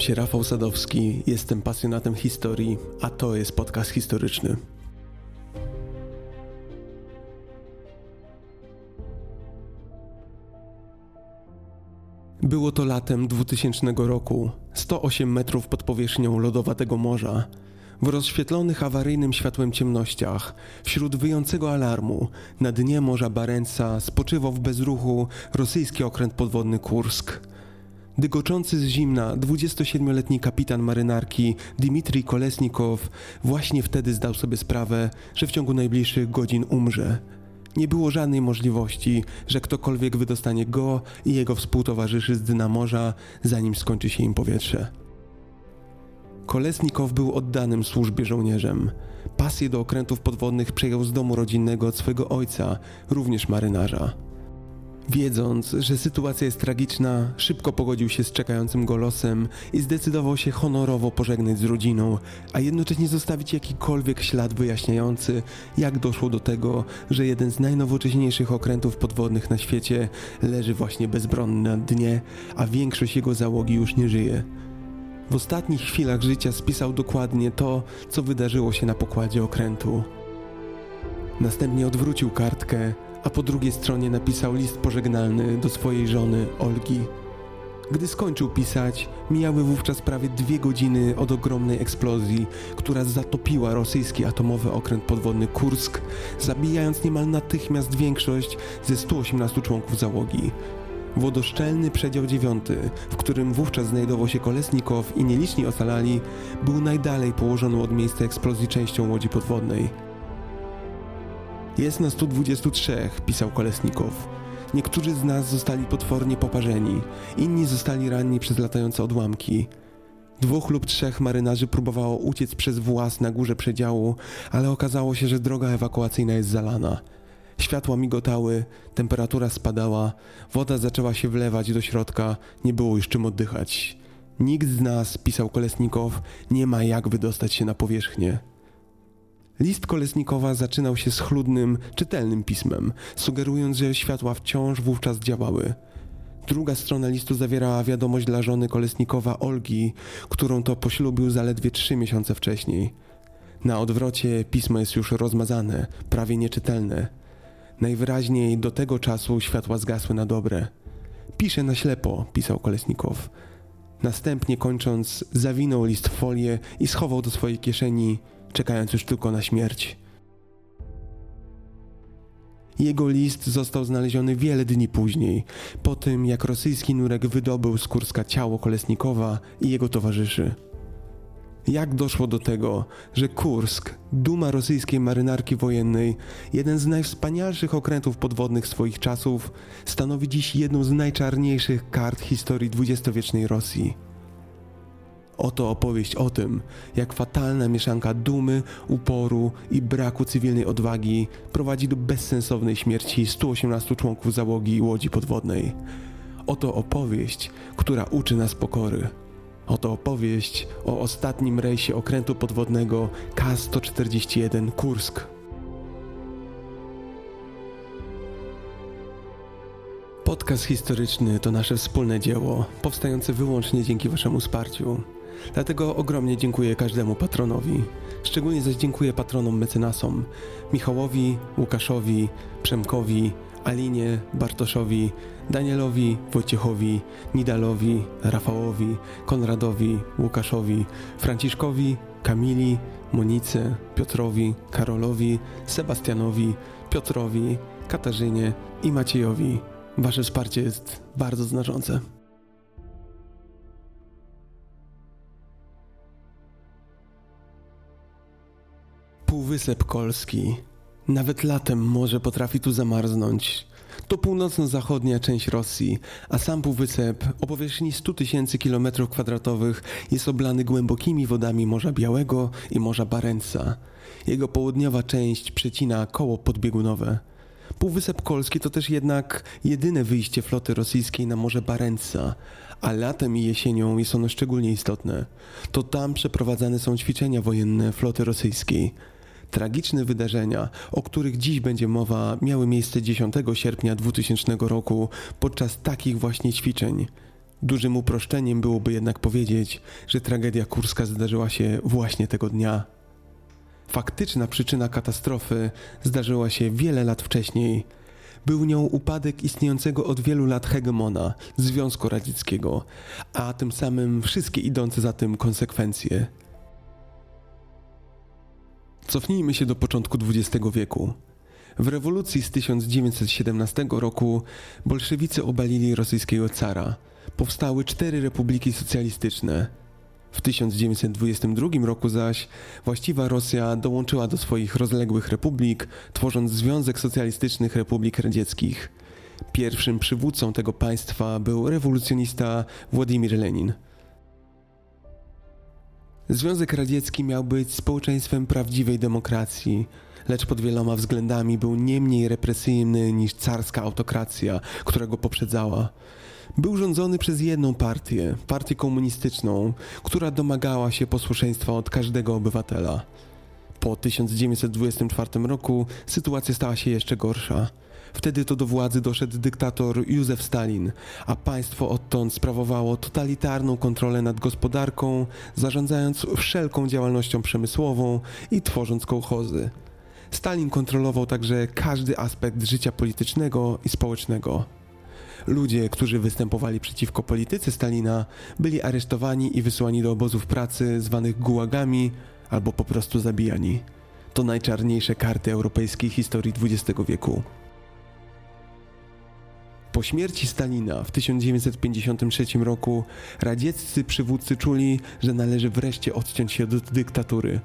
Nazywam się Rafał Sadowski, jestem pasjonatem historii, a to jest podcast historyczny. Było to latem 2000 roku, 108 metrów pod powierzchnią lodowatego morza. W rozświetlonych awaryjnym światłem ciemnościach, wśród wyjącego alarmu, na dnie Morza Barenca spoczywał w bezruchu rosyjski okręt podwodny Kursk. Dygoczący z zimna 27-letni kapitan marynarki Dmitrij Kolesnikow właśnie wtedy zdał sobie sprawę, że w ciągu najbliższych godzin umrze. Nie było żadnej możliwości, że ktokolwiek wydostanie go i jego współtowarzyszy z dna morza, zanim skończy się im powietrze. Kolesnikow był oddanym służbie żołnierzem. Pasję do okrętów podwodnych przejął z domu rodzinnego od swojego ojca, również marynarza. Wiedząc, że sytuacja jest tragiczna, szybko pogodził się z czekającym go losem i zdecydował się honorowo pożegnać z rodziną, a jednocześnie zostawić jakikolwiek ślad wyjaśniający, jak doszło do tego, że jeden z najnowocześniejszych okrętów podwodnych na świecie leży właśnie bezbronny na dnie, a większość jego załogi już nie żyje. W ostatnich chwilach życia spisał dokładnie to, co wydarzyło się na pokładzie okrętu. Następnie odwrócił kartkę, a po drugiej stronie napisał list pożegnalny do swojej żony Olgi. Gdy skończył pisać, mijały wówczas prawie dwie godziny od ogromnej eksplozji, która zatopiła rosyjski atomowy okręt podwodny Kursk, zabijając niemal natychmiast większość ze 118 członków załogi. Wodoszczelny przedział dziewiąty, w którym wówczas znajdował się Kolesnikow i nieliczni ocalali, był najdalej położoną od miejsca eksplozji częścią łodzi podwodnej. Jest nas tu 23, pisał Kolesnikow. Niektórzy z nas zostali potwornie poparzeni, inni zostali ranni przez latające odłamki. Dwóch lub trzech marynarzy próbowało uciec przez włas na górze przedziału, ale okazało się, że droga ewakuacyjna jest zalana. Światła migotały, temperatura spadała, woda zaczęła się wlewać do środka, nie było już czym oddychać. Nikt z nas, pisał Kolesnikow, nie ma jak wydostać się na powierzchnię. List Kolesnikowa zaczynał się schludnym, czytelnym pismem, sugerując, że światła wciąż wówczas działały. Druga strona listu zawierała wiadomość dla żony Kolesnikowa Olgi, którą to poślubił zaledwie trzy miesiące wcześniej. Na odwrocie pismo jest już rozmazane, prawie nieczytelne. Najwyraźniej do tego czasu światła zgasły na dobre. Piszę na ślepo, pisał Kolesnikow. Następnie kończąc, zawinął list w folię i schował do swojej kieszeni czekając już tylko na śmierć. Jego list został znaleziony wiele dni później, po tym jak rosyjski nurek wydobył z Kurska ciało Kolesnikowa i jego towarzyszy. Jak doszło do tego, że Kursk, duma rosyjskiej marynarki wojennej, jeden z najwspanialszych okrętów podwodnych swoich czasów, stanowi dziś jedną z najczarniejszych kart historii dwudziestowiecznej Rosji? Oto opowieść o tym, jak fatalna mieszanka dumy, uporu i braku cywilnej odwagi prowadzi do bezsensownej śmierci 118 członków załogi łodzi podwodnej. Oto opowieść, która uczy nas pokory. Oto opowieść o ostatnim rejsie okrętu podwodnego K-141 Kursk. Podcast historyczny to nasze wspólne dzieło, powstające wyłącznie dzięki Waszemu wsparciu. Dlatego ogromnie dziękuję każdemu patronowi. Szczególnie zaś dziękuję patronom mecenasom Michałowi, Łukaszowi, Przemkowi, Alinie, Bartoszowi, Danielowi, Wojciechowi, Nidalowi, Rafałowi, Konradowi, Łukaszowi, Franciszkowi, Kamili, Monice, Piotrowi, Karolowi, Sebastianowi, Piotrowi, Katarzynie i Maciejowi. Wasze wsparcie jest bardzo znaczące. Półwysep Kolski. Nawet latem morze potrafi tu zamarznąć. To północno-zachodnia część Rosji, a sam półwysep o powierzchni 100 tysięcy km kwadratowych jest oblany głębokimi wodami Morza Białego i Morza Barenca. Jego południowa część przecina koło podbiegunowe. Półwysep Kolski to też jednak jedyne wyjście floty rosyjskiej na Morze Barenca, a latem i jesienią jest ono szczególnie istotne. To tam przeprowadzane są ćwiczenia wojenne floty rosyjskiej. Tragiczne wydarzenia, o których dziś będzie mowa, miały miejsce 10 sierpnia 2000 roku podczas takich właśnie ćwiczeń. Dużym uproszczeniem byłoby jednak powiedzieć, że tragedia kurska zdarzyła się właśnie tego dnia. Faktyczna przyczyna katastrofy zdarzyła się wiele lat wcześniej. Był nią upadek istniejącego od wielu lat hegemona Związku Radzieckiego, a tym samym wszystkie idące za tym konsekwencje. Cofnijmy się do początku XX wieku. W rewolucji z 1917 roku bolszewicy obalili rosyjskiego cara. Powstały cztery republiki socjalistyczne. W 1922 roku zaś właściwa Rosja dołączyła do swoich rozległych republik, tworząc Związek Socjalistycznych Republik Radzieckich. Pierwszym przywódcą tego państwa był rewolucjonista Władimir Lenin. Związek Radziecki miał być społeczeństwem prawdziwej demokracji, lecz pod wieloma względami był nie mniej represyjny niż carska autokracja, która go poprzedzała. Był rządzony przez jedną partię, partię komunistyczną, która domagała się posłuszeństwa od każdego obywatela. Po 1924 roku sytuacja stała się jeszcze gorsza. Wtedy to do władzy doszedł dyktator Józef Stalin, a państwo odtąd sprawowało totalitarną kontrolę nad gospodarką, zarządzając wszelką działalnością przemysłową i tworząc kołchozy. Stalin kontrolował także każdy aspekt życia politycznego i społecznego. Ludzie, którzy występowali przeciwko polityce Stalina, byli aresztowani i wysłani do obozów pracy zwanych gułagami albo po prostu zabijani. To najczarniejsze karty europejskiej historii XX wieku. Po śmierci Stalina w 1953 roku radzieccy przywódcy czuli, że należy wreszcie odciąć się od dyktatury.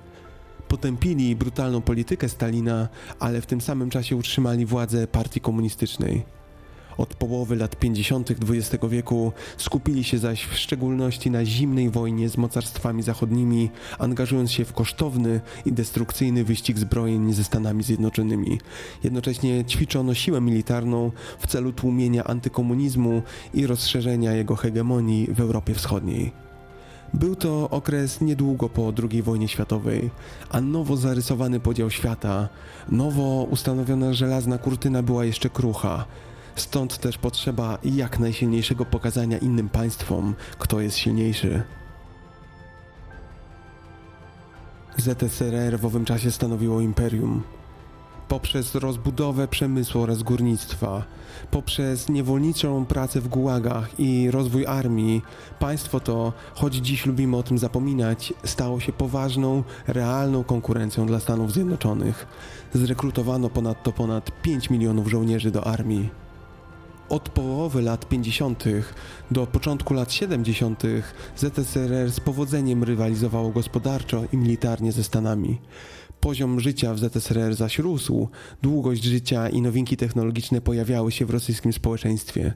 Potępili brutalną politykę Stalina, ale w tym samym czasie utrzymali władzę partii komunistycznej. Od połowy lat 50. XX wieku skupili się zaś w szczególności na zimnej wojnie z mocarstwami zachodnimi, angażując się w kosztowny i destrukcyjny wyścig zbrojeń ze Stanami Zjednoczonymi. Jednocześnie ćwiczono siłę militarną w celu tłumienia antykomunizmu i rozszerzenia jego hegemonii w Europie Wschodniej. Był to okres niedługo po II wojnie światowej, a nowo zarysowany podział świata, nowo ustanowiona żelazna kurtyna była jeszcze krucha. Stąd też potrzeba jak najsilniejszego pokazania innym państwom, kto jest silniejszy. ZSRR w owym czasie stanowiło imperium. Poprzez rozbudowę przemysłu oraz górnictwa, poprzez niewolniczą pracę w gułagach i rozwój armii, państwo to, choć dziś lubimy o tym zapominać, stało się poważną, realną konkurencją dla Stanów Zjednoczonych. Zrekrutowano ponadto ponad 5 milionów żołnierzy do armii. Od połowy lat 50. do początku lat 70. ZSRR z powodzeniem rywalizowało gospodarczo i militarnie ze Stanami. Poziom życia w ZSRR zaś rósł, długość życia i nowinki technologiczne pojawiały się w rosyjskim społeczeństwie.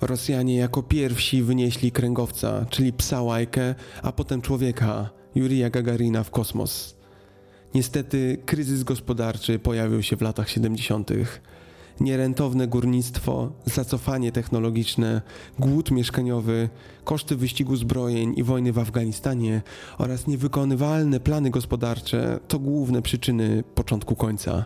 Rosjanie jako pierwsi wynieśli kręgowca, czyli psa łajkę, a potem człowieka, Jurija Gagarina w kosmos. Niestety kryzys gospodarczy pojawił się w latach 70 nierentowne górnictwo, zacofanie technologiczne, głód mieszkaniowy, koszty wyścigu zbrojeń i wojny w Afganistanie oraz niewykonywalne plany gospodarcze to główne przyczyny początku końca.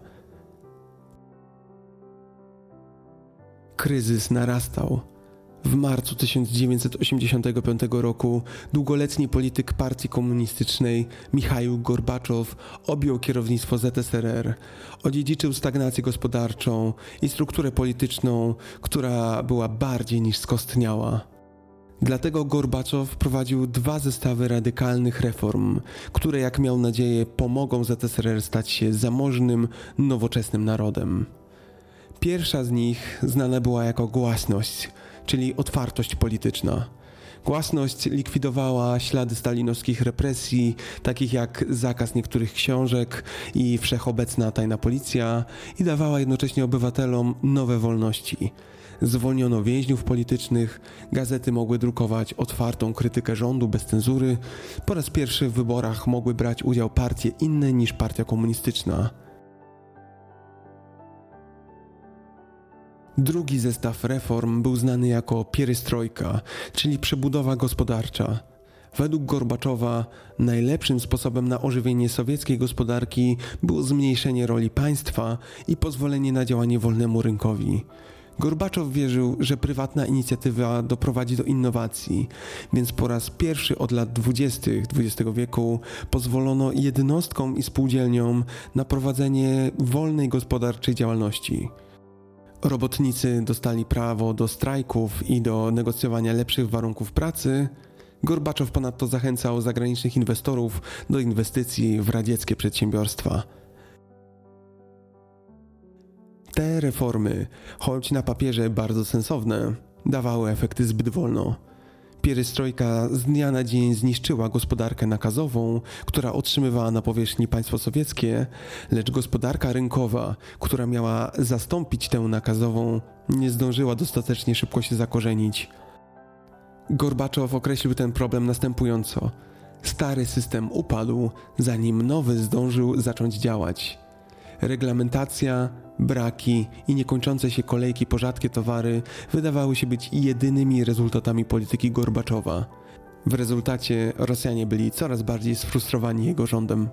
Kryzys narastał. W marcu 1985 roku długoletni polityk partii komunistycznej Michał Gorbaczow objął kierownictwo ZSRR. Odziedziczył stagnację gospodarczą i strukturę polityczną, która była bardziej niż skostniała. Dlatego Gorbaczow prowadził dwa zestawy radykalnych reform, które, jak miał nadzieję, pomogą ZSRR stać się zamożnym, nowoczesnym narodem. Pierwsza z nich znana była jako głasność – czyli otwartość polityczna. Głasność likwidowała ślady stalinowskich represji, takich jak zakaz niektórych książek i wszechobecna tajna policja, i dawała jednocześnie obywatelom nowe wolności. Zwolniono więźniów politycznych, gazety mogły drukować otwartą krytykę rządu bez cenzury, po raz pierwszy w wyborach mogły brać udział partie inne niż partia komunistyczna. Drugi zestaw reform był znany jako pierystrojka, czyli przebudowa gospodarcza. Według Gorbaczowa najlepszym sposobem na ożywienie sowieckiej gospodarki było zmniejszenie roli państwa i pozwolenie na działanie wolnemu rynkowi. Gorbaczow wierzył, że prywatna inicjatywa doprowadzi do innowacji, więc po raz pierwszy od lat 20. XX wieku pozwolono jednostkom i spółdzielniom na prowadzenie wolnej gospodarczej działalności. Robotnicy dostali prawo do strajków i do negocjowania lepszych warunków pracy. Gorbaczow ponadto zachęcał zagranicznych inwestorów do inwestycji w radzieckie przedsiębiorstwa. Te reformy, choć na papierze bardzo sensowne, dawały efekty zbyt wolno. Pierystrojka z dnia na dzień zniszczyła gospodarkę nakazową, która otrzymywała na powierzchni państwo sowieckie, lecz gospodarka rynkowa, która miała zastąpić tę nakazową, nie zdążyła dostatecznie szybko się zakorzenić. Gorbaczow określił ten problem następująco: Stary system upadł, zanim nowy zdążył zacząć działać. Reglamentacja, braki i niekończące się kolejki po rzadkie towary wydawały się być jedynymi rezultatami polityki Gorbaczowa. W rezultacie Rosjanie byli coraz bardziej sfrustrowani jego rządem.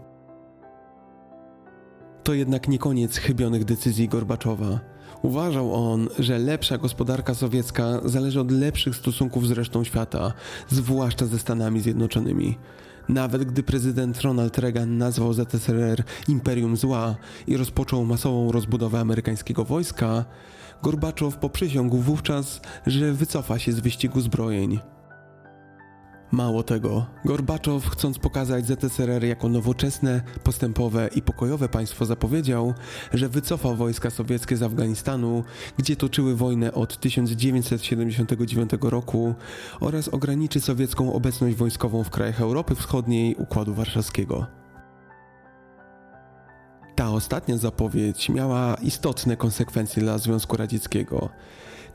To jednak nie koniec chybionych decyzji Gorbaczowa. Uważał on, że lepsza gospodarka sowiecka zależy od lepszych stosunków z resztą świata, zwłaszcza ze Stanami Zjednoczonymi. Nawet gdy prezydent Ronald Reagan nazwał ZSRR imperium zła i rozpoczął masową rozbudowę amerykańskiego wojska, Gorbaczow poprzysiągł wówczas, że wycofa się z wyścigu zbrojeń. Mało tego, Gorbaczow, chcąc pokazać ZSRR jako nowoczesne, postępowe i pokojowe państwo, zapowiedział, że wycofa wojska sowieckie z Afganistanu, gdzie toczyły wojnę od 1979 roku, oraz ograniczy sowiecką obecność wojskową w krajach Europy Wschodniej Układu Warszawskiego. Ta ostatnia zapowiedź miała istotne konsekwencje dla Związku Radzieckiego.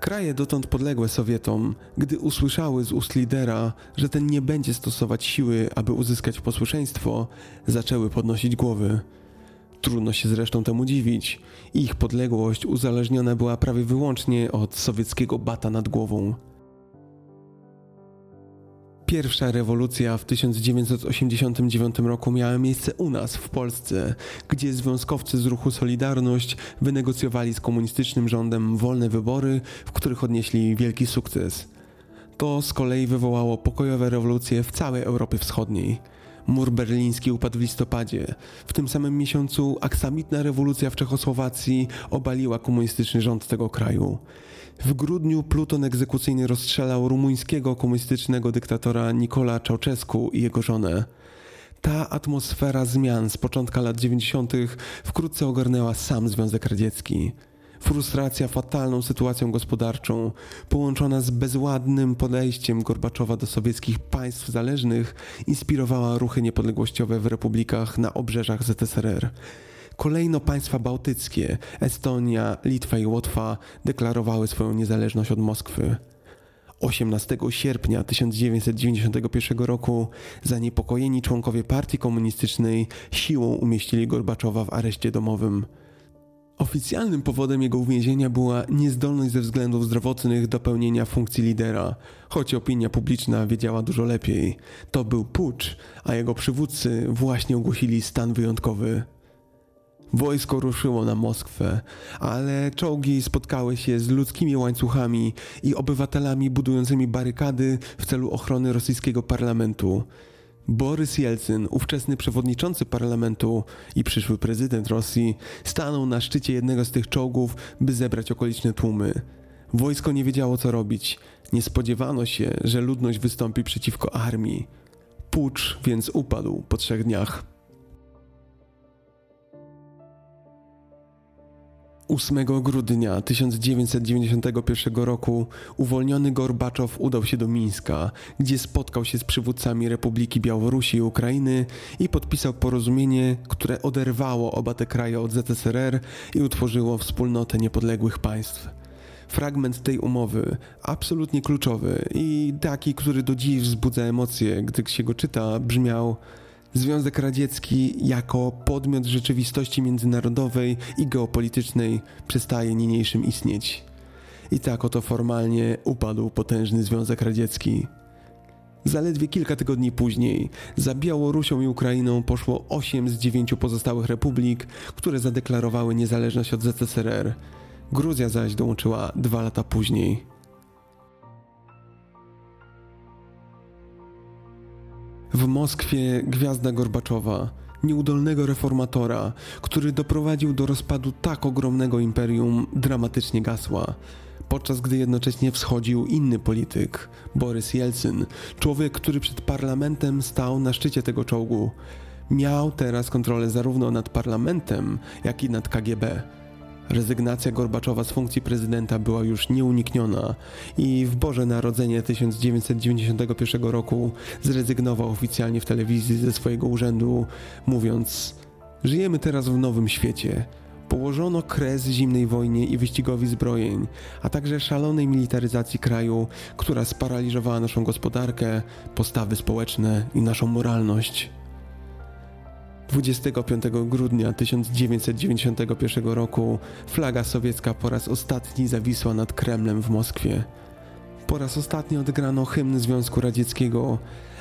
Kraje dotąd podległe Sowietom, gdy usłyszały z ust lidera, że ten nie będzie stosować siły, aby uzyskać posłuszeństwo, zaczęły podnosić głowy. Trudno się zresztą temu dziwić. Ich podległość uzależniona była prawie wyłącznie od sowieckiego bata nad głową. Pierwsza rewolucja w 1989 roku miała miejsce u nas, w Polsce, gdzie związkowcy z ruchu Solidarność wynegocjowali z komunistycznym rządem wolne wybory, w których odnieśli wielki sukces. To z kolei wywołało pokojowe rewolucje w całej Europie Wschodniej. Mur berliński upadł w listopadzie. W tym samym miesiącu aksamitna rewolucja w Czechosłowacji obaliła komunistyczny rząd tego kraju. W grudniu pluton egzekucyjny rozstrzelał rumuńskiego komunistycznego dyktatora Nikola Czałczesku i jego żonę. Ta atmosfera zmian z początka lat 90. wkrótce ogarnęła sam Związek Radziecki. Frustracja fatalną sytuacją gospodarczą, połączona z bezładnym podejściem Gorbaczowa do sowieckich państw zależnych, inspirowała ruchy niepodległościowe w republikach na obrzeżach ZSRR. Kolejno państwa bałtyckie, Estonia, Litwa i Łotwa, deklarowały swoją niezależność od Moskwy. 18 sierpnia 1991 roku zaniepokojeni członkowie partii komunistycznej siłą umieścili Gorbaczowa w areszcie domowym. Oficjalnym powodem jego uwięzienia była niezdolność ze względów zdrowotnych do pełnienia funkcji lidera, choć opinia publiczna wiedziała dużo lepiej. To był pucz, a jego przywódcy właśnie ogłosili stan wyjątkowy. Wojsko ruszyło na Moskwę, ale czołgi spotkały się z ludzkimi łańcuchami i obywatelami budującymi barykady w celu ochrony rosyjskiego parlamentu. Borys Jelcyn, ówczesny przewodniczący parlamentu i przyszły prezydent Rosji, stanął na szczycie jednego z tych czołgów, by zebrać okoliczne tłumy. Wojsko nie wiedziało co robić. Nie spodziewano się, że ludność wystąpi przeciwko armii. Pucz więc upadł po trzech dniach. 8 grudnia 1991 roku uwolniony Gorbaczow udał się do Mińska, gdzie spotkał się z przywódcami Republiki Białorusi i Ukrainy i podpisał porozumienie, które oderwało oba te kraje od ZSRR i utworzyło wspólnotę niepodległych państw. Fragment tej umowy, absolutnie kluczowy i taki, który do dziś wzbudza emocje, gdy się go czyta, brzmiał – Związek Radziecki jako podmiot rzeczywistości międzynarodowej i geopolitycznej przestaje niniejszym istnieć. I tak oto formalnie upadł potężny Związek Radziecki. Zaledwie kilka tygodni później za Białorusią i Ukrainą poszło 8 z 9 pozostałych republik, które zadeklarowały niezależność od ZSRR. Gruzja zaś dołączyła dwa lata później. W Moskwie gwiazda Gorbaczowa, nieudolnego reformatora, który doprowadził do rozpadu tak ogromnego imperium, dramatycznie gasła. Podczas gdy jednocześnie wschodził inny polityk, Borys Jelcyn, człowiek, który przed parlamentem stał na szczycie tego czołgu. Miał teraz kontrolę zarówno nad parlamentem, jak i nad KGB. Rezygnacja Gorbaczowa z funkcji prezydenta była już nieunikniona i w Boże Narodzenie 1991 roku zrezygnował oficjalnie w telewizji ze swojego urzędu, mówiąc: Żyjemy teraz w nowym świecie. Położono kres zimnej wojnie i wyścigowi zbrojeń, a także szalonej militaryzacji kraju, która sparaliżowała naszą gospodarkę, postawy społeczne i naszą moralność. 25 grudnia 1991 roku flaga sowiecka po raz ostatni zawisła nad Kremlem w Moskwie. Po raz ostatni odgrano hymn Związku Radzieckiego,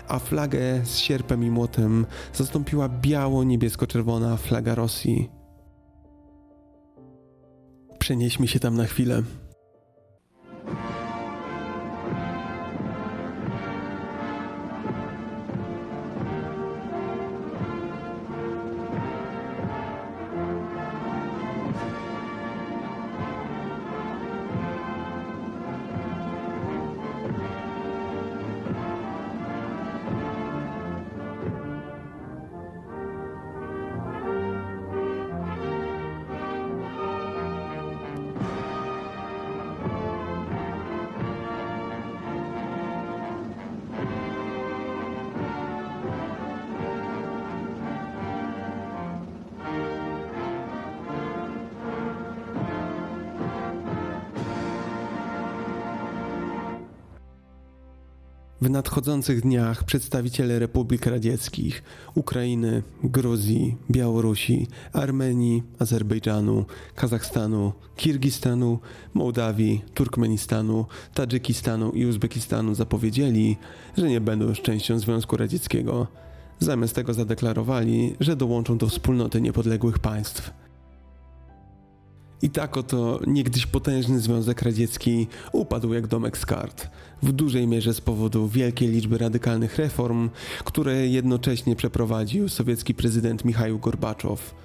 a flagę z sierpem i młotem zastąpiła biało-niebiesko-czerwona flaga Rosji. Przenieśmy się tam na chwilę. Nadchodzących dniach przedstawiciele Republik Radzieckich, Ukrainy, Gruzji, Białorusi, Armenii, Azerbejdżanu, Kazachstanu, Kirgistanu, Mołdawii, Turkmenistanu, Tadżykistanu i Uzbekistanu zapowiedzieli, że nie będą już częścią Związku Radzieckiego. Zamiast tego zadeklarowali, że dołączą do wspólnoty niepodległych państw. I tak oto niegdyś potężny Związek Radziecki upadł jak domek z kart, w dużej mierze z powodu wielkiej liczby radykalnych reform, które jednocześnie przeprowadził sowiecki prezydent Michał Gorbaczow.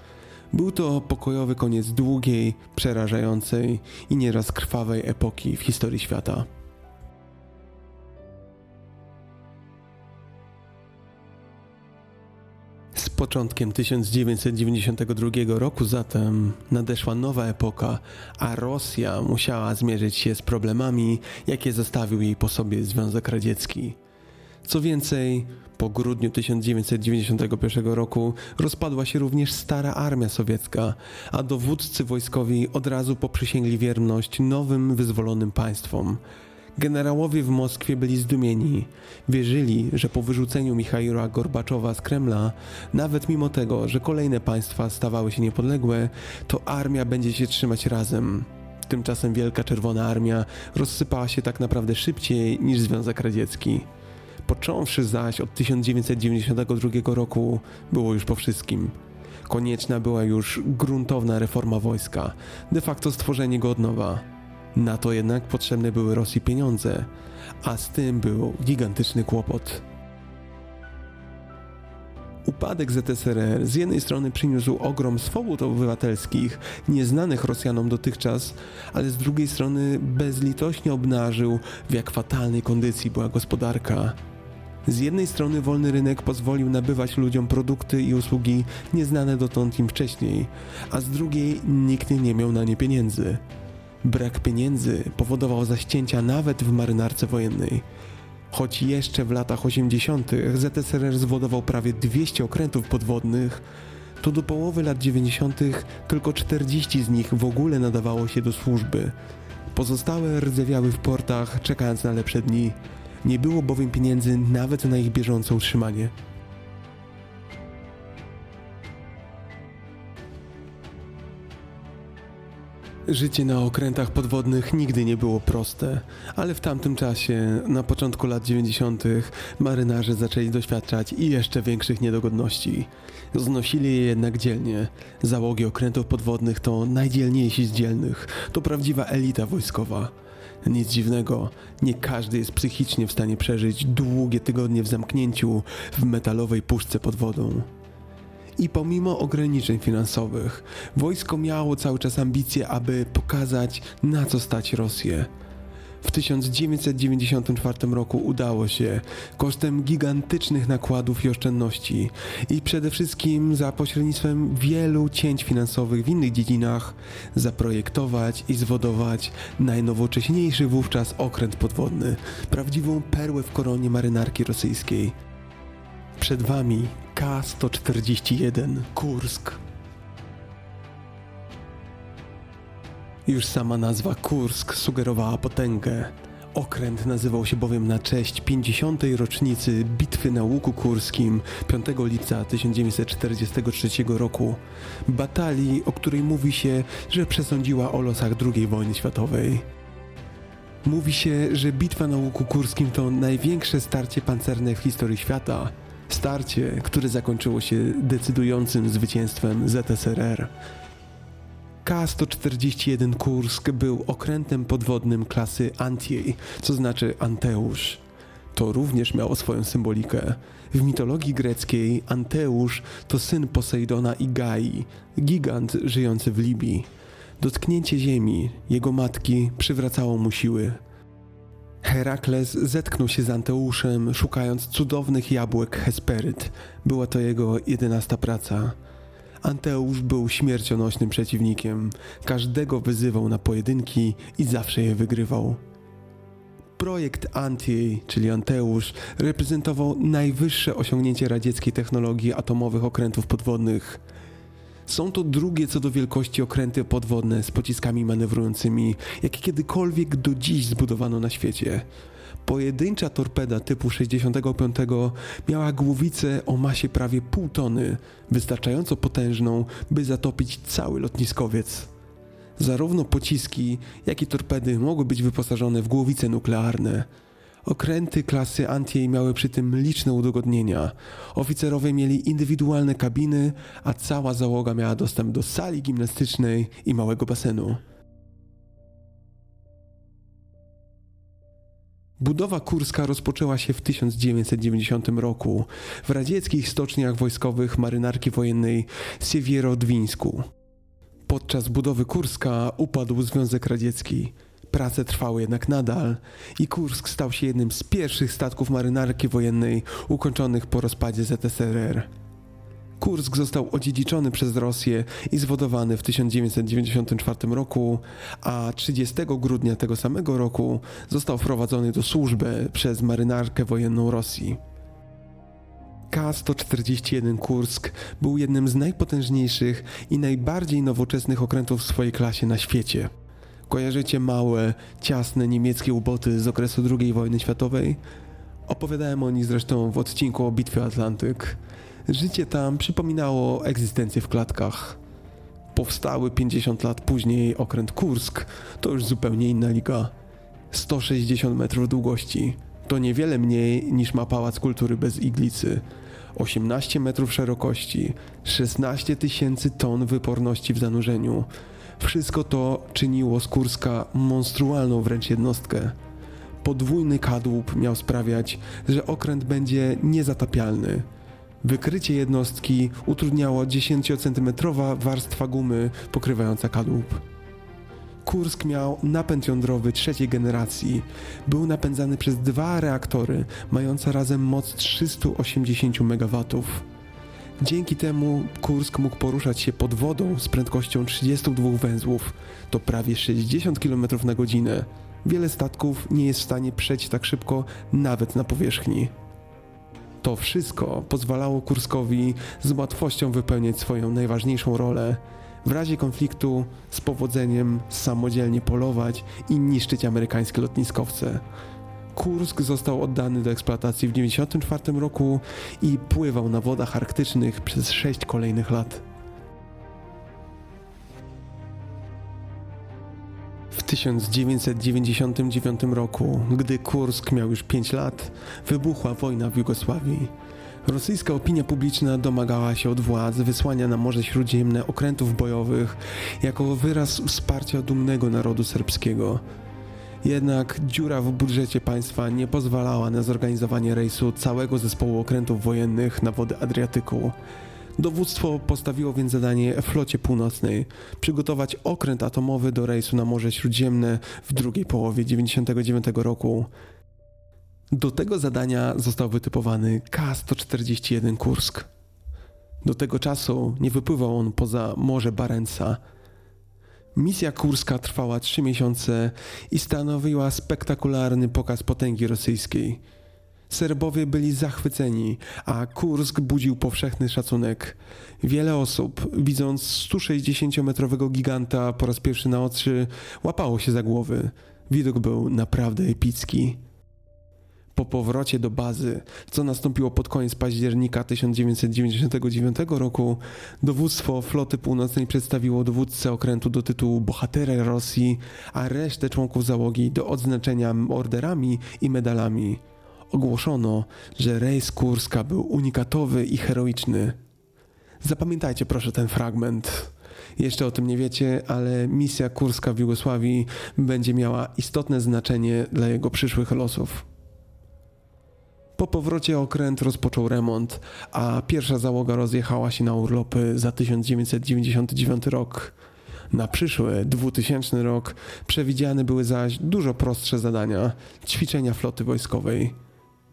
Był to pokojowy koniec długiej, przerażającej i nieraz krwawej epoki w historii świata. Początkiem 1992 roku zatem nadeszła nowa epoka, a Rosja musiała zmierzyć się z problemami, jakie zostawił jej po sobie Związek Radziecki. Co więcej, po grudniu 1991 roku rozpadła się również stara armia sowiecka, a dowódcy wojskowi od razu poprzysięgli wierność nowym, wyzwolonym państwom. Generałowie w Moskwie byli zdumieni. Wierzyli, że po wyrzuceniu Michaila Gorbaczowa z Kremla, nawet mimo tego, że kolejne państwa stawały się niepodległe, to armia będzie się trzymać razem. Tymczasem Wielka Czerwona Armia rozsypała się tak naprawdę szybciej niż Związek Radziecki. Począwszy zaś od 1992 roku, było już po wszystkim. Konieczna była już gruntowna reforma wojska, de facto stworzenie go od nowa. Na to jednak potrzebne były Rosji pieniądze, a z tym był gigantyczny kłopot. Upadek ZSRR z jednej strony przyniósł ogrom swobód obywatelskich, nieznanych Rosjanom dotychczas, ale z drugiej strony bezlitośnie obnażył, w jak fatalnej kondycji była gospodarka. Z jednej strony wolny rynek pozwolił nabywać ludziom produkty i usługi nieznane dotąd im wcześniej, a z drugiej nikt nie miał na nie pieniędzy. Brak pieniędzy powodował zaścięcia nawet w marynarce wojennej. Choć jeszcze w latach 80. ZSRR zwodował prawie 200 okrętów podwodnych, to do połowy lat 90. tylko 40 z nich w ogóle nadawało się do służby. Pozostałe rdzewiały w portach, czekając na lepsze dni. Nie było bowiem pieniędzy nawet na ich bieżące utrzymanie. Życie na okrętach podwodnych nigdy nie było proste, ale w tamtym czasie, na początku lat 90., marynarze zaczęli doświadczać i jeszcze większych niedogodności. Znosili je jednak dzielnie. Załogi okrętów podwodnych to najdzielniejsi z dzielnych, to prawdziwa elita wojskowa. Nic dziwnego, nie każdy jest psychicznie w stanie przeżyć długie tygodnie w zamknięciu w metalowej puszce pod wodą. I pomimo ograniczeń finansowych, wojsko miało cały czas ambicje, aby pokazać, na co stać Rosję. W 1994 roku udało się, kosztem gigantycznych nakładów i oszczędności, i przede wszystkim za pośrednictwem wielu cięć finansowych w innych dziedzinach, zaprojektować i zwodować najnowocześniejszy wówczas okręt podwodny, prawdziwą perłę w koronie marynarki rosyjskiej. Przed Wami K-141 Kursk. Już sama nazwa Kursk sugerowała potęgę. Okręt nazywał się bowiem na cześć 50. rocznicy Bitwy na Łuku Kurskim 5 lipca 1943 roku. Batalii, o której mówi się, że przesądziła o losach II wojny światowej. Mówi się, że bitwa na Łuku Kurskim to największe starcie pancerne w historii świata. Starcie, które zakończyło się decydującym zwycięstwem ZSRR. K-141 Kursk był okrętem podwodnym klasy Antiej, co znaczy Anteusz. To również miało swoją symbolikę. W mitologii greckiej Anteusz to syn Posejdona i Gai, gigant żyjący w Libii. Dotknięcie ziemi, jego matki, przywracało mu siły. Herakles zetknął się z Anteuszem, szukając cudownych jabłek Hesperyt. Była to jego jedenasta praca. Anteusz był śmiercionośnym przeciwnikiem. Każdego wyzywał na pojedynki i zawsze je wygrywał. Projekt Anti, czyli Anteusz, reprezentował najwyższe osiągnięcie radzieckiej technologii atomowych okrętów podwodnych. Są to drugie co do wielkości okręty podwodne z pociskami manewrującymi, jakie kiedykolwiek do dziś zbudowano na świecie. Pojedyncza torpeda typu 65 miała głowicę o masie prawie pół tony, wystarczająco potężną, by zatopić cały lotniskowiec. Zarówno pociski, jak i torpedy mogły być wyposażone w głowice nuklearne. Okręty klasy Antiej miały przy tym liczne udogodnienia. Oficerowie mieli indywidualne kabiny, a cała załoga miała dostęp do sali gimnastycznej i małego basenu. Budowa Kurska rozpoczęła się w 1990 roku w radzieckich stoczniach wojskowych marynarki wojennej Siewierodwińsku. Podczas budowy Kurska upadł Związek Radziecki. Prace trwały jednak nadal i Kursk stał się jednym z pierwszych statków marynarki wojennej ukończonych po rozpadzie ZSRR. Kursk został odziedziczony przez Rosję i zwodowany w 1994 roku, a 30 grudnia tego samego roku został wprowadzony do służby przez marynarkę wojenną Rosji. K-141 Kursk był jednym z najpotężniejszych i najbardziej nowoczesnych okrętów w swojej klasie na świecie. Kojarzycie małe, ciasne niemieckie uboty z okresu II wojny światowej? Opowiadałem o nich zresztą w odcinku o Bitwie Atlantyk. Życie tam przypominało egzystencję w klatkach. Powstały 50 lat później okręt Kursk to już zupełnie inna liga. 160 metrów długości to niewiele mniej niż ma Pałac Kultury bez iglicy. 18 metrów szerokości, 16 tysięcy ton wyporności w zanurzeniu. Wszystko to czyniło z Kurska monstrualną wręcz jednostkę. Podwójny kadłub miał sprawiać, że okręt będzie niezatapialny. Wykrycie jednostki utrudniało 10-centymetrowa warstwa gumy pokrywająca kadłub. Kursk miał napęd jądrowy trzeciej generacji. Był napędzany przez dwa reaktory, mające razem moc 380 MW. Dzięki temu Kursk mógł poruszać się pod wodą z prędkością 32 węzłów, to prawie 60 km na godzinę. Wiele statków nie jest w stanie przejść tak szybko nawet na powierzchni. To wszystko pozwalało Kurskowi z łatwością wypełniać swoją najważniejszą rolę. W razie konfliktu z powodzeniem samodzielnie polować i niszczyć amerykańskie lotniskowce. Kursk został oddany do eksploatacji w 1994 roku i pływał na wodach arktycznych przez 6 kolejnych lat. 1999 roku, gdy Kursk miał już 5 lat, wybuchła wojna w Jugosławii. Rosyjska opinia publiczna domagała się od władz wysłania na Morze Śródziemne okrętów bojowych jako wyraz wsparcia dumnego narodu serbskiego. Jednak dziura w budżecie państwa nie pozwalała na zorganizowanie rejsu całego zespołu okrętów wojennych na wody Adriatyku. Dowództwo postawiło więc zadanie flocie północnej przygotować okręt atomowy do rejsu na Morze Śródziemne w drugiej połowie 1999 roku. Do tego zadania został wytypowany K-141 Kursk. Do tego czasu nie wypływał on poza Morze Barenca. Misja kurska trwała trzy miesiące i stanowiła spektakularny pokaz potęgi rosyjskiej. Serbowie byli zachwyceni, a Kursk budził powszechny szacunek. Wiele osób, widząc 160-metrowego giganta po raz pierwszy na oczy, łapało się za głowy. Widok był naprawdę epicki. Po powrocie do bazy, co nastąpiło pod koniec października 1999 roku, dowództwo floty północnej przedstawiło dowódcę okrętu do tytułu Bohatera Rosji, a resztę członków załogi do odznaczenia orderami i medalami. Ogłoszono, że rejs Kurska był unikatowy i heroiczny. Zapamiętajcie proszę ten fragment. Jeszcze o tym nie wiecie, ale misja Kurska w Jugosławii będzie miała istotne znaczenie dla jego przyszłych losów. Po powrocie okręt rozpoczął remont, a pierwsza załoga rozjechała się na urlopy za 1999 rok. Na przyszły 2000 rok przewidziane były zaś dużo prostsze zadania ćwiczenia floty wojskowej.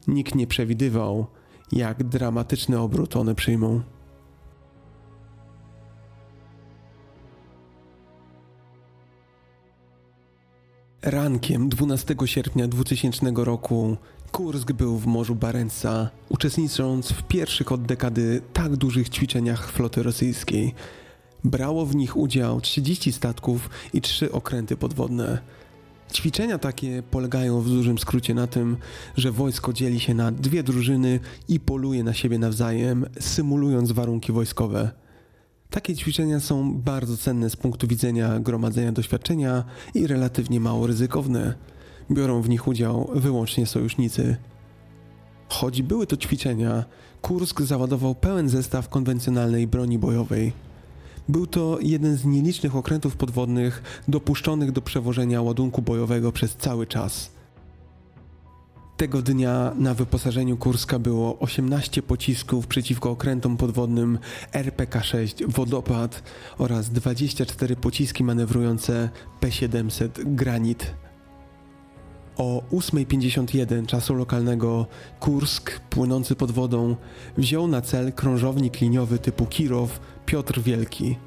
Nikt nie przewidywał, jak dramatyczny obrót one przyjmą. Rankiem 12 sierpnia 2000 roku Kursk był w Morzu Barenca, uczestnicząc w pierwszych od dekady tak dużych ćwiczeniach floty rosyjskiej. Brało w nich udział 30 statków i 3 okręty podwodne. Ćwiczenia takie polegają w dużym skrócie na tym, że wojsko dzieli się na dwie drużyny i poluje na siebie nawzajem, symulując warunki wojskowe. Takie ćwiczenia są bardzo cenne z punktu widzenia gromadzenia doświadczenia i relatywnie mało ryzykowne. Biorą w nich udział wyłącznie sojusznicy. Choć były to ćwiczenia, Kursk załadował pełen zestaw konwencjonalnej broni bojowej. Był to jeden z nielicznych okrętów podwodnych dopuszczonych do przewożenia ładunku bojowego przez cały czas. Tego dnia na wyposażeniu Kurska było 18 pocisków przeciwko okrętom podwodnym RPK-6 Wodopad oraz 24 pociski manewrujące P-700 Granit. O 8.51 czasu lokalnego Kursk, płynący pod wodą, wziął na cel krążownik liniowy typu Kirow Piotr Wielki.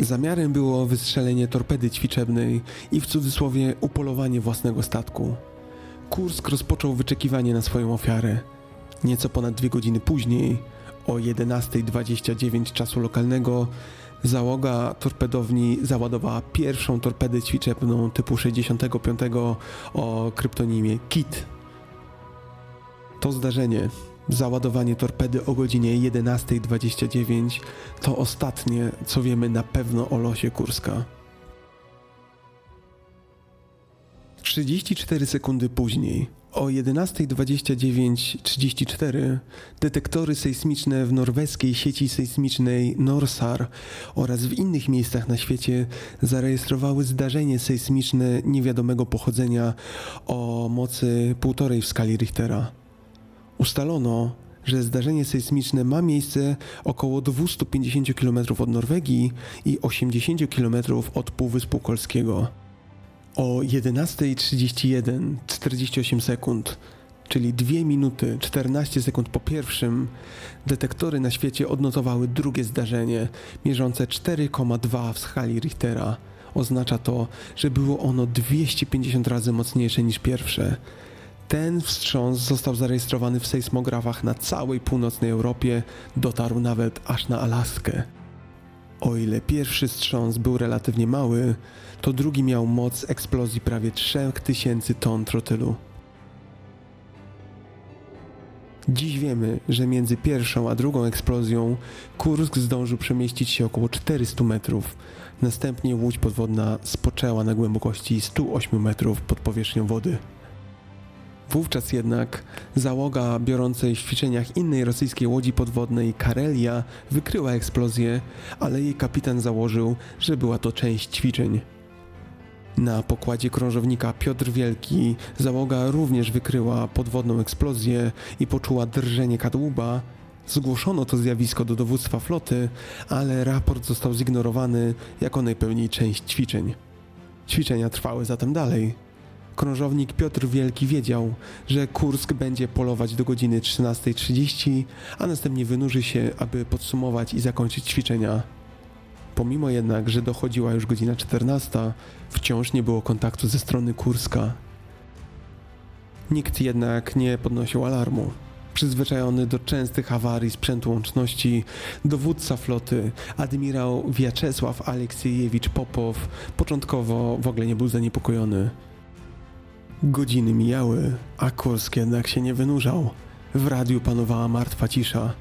Zamiarem było wystrzelenie torpedy ćwiczebnej i w cudzysłowie upolowanie własnego statku. Kursk rozpoczął wyczekiwanie na swoją ofiarę. Nieco ponad dwie godziny później, o 11.29 czasu lokalnego, załoga torpedowni załadowała pierwszą torpedę ćwiczebną typu 65 o kryptonimie KIT. To zdarzenie, załadowanie torpedy o godzinie 11.29, to ostatnie, co wiemy na pewno o losie Kurska. 34 sekundy później, o 11.29.34, detektory sejsmiczne w norweskiej sieci sejsmicznej Norsar oraz w innych miejscach na świecie zarejestrowały zdarzenie sejsmiczne niewiadomego pochodzenia o mocy półtorej w skali Richtera. Ustalono, że zdarzenie sejsmiczne ma miejsce około 250 km od Norwegii i 80 km od Półwyspu Kolskiego. O 11.31 48 sekund, czyli 2 minuty 14 sekund po pierwszym, detektory na świecie odnotowały drugie zdarzenie, mierzące 4,2 w skali Richtera. Oznacza to, że było ono 250 razy mocniejsze niż pierwsze. Ten wstrząs został zarejestrowany w sejsmografach na całej północnej Europie, dotarł nawet aż na Alaskę. O ile pierwszy wstrząs był relatywnie mały, to drugi miał moc eksplozji prawie 3000 ton trotylu. Dziś wiemy, że między pierwszą a drugą eksplozją Kursk zdążył przemieścić się około 400 metrów. Następnie łódź podwodna spoczęła na głębokości 108 metrów pod powierzchnią wody. Wówczas jednak załoga biorącej w ćwiczeniach innej rosyjskiej łodzi podwodnej Karelia wykryła eksplozję, ale jej kapitan założył, że była to część ćwiczeń. Na pokładzie krążownika Piotr Wielki załoga również wykryła podwodną eksplozję i poczuła drżenie kadłuba. Zgłoszono to zjawisko do dowództwa floty, ale raport został zignorowany jako najpełniej część ćwiczeń. Ćwiczenia trwały zatem dalej. Krążownik Piotr Wielki wiedział, że Kursk będzie polować do godziny 13.30, a następnie wynurzy się, aby podsumować i zakończyć ćwiczenia. Pomimo jednak, że dochodziła już godzina 14, wciąż nie było kontaktu ze strony Kurska. Nikt jednak nie podnosił alarmu. Przyzwyczajony do częstych awarii sprzętu łączności, dowódca floty, admirał Wiaczesław Aleksiejewicz Popow, początkowo w ogóle nie był zaniepokojony. Godziny mijały, a Kursk jednak się nie wynurzał. W radiu panowała martwa cisza.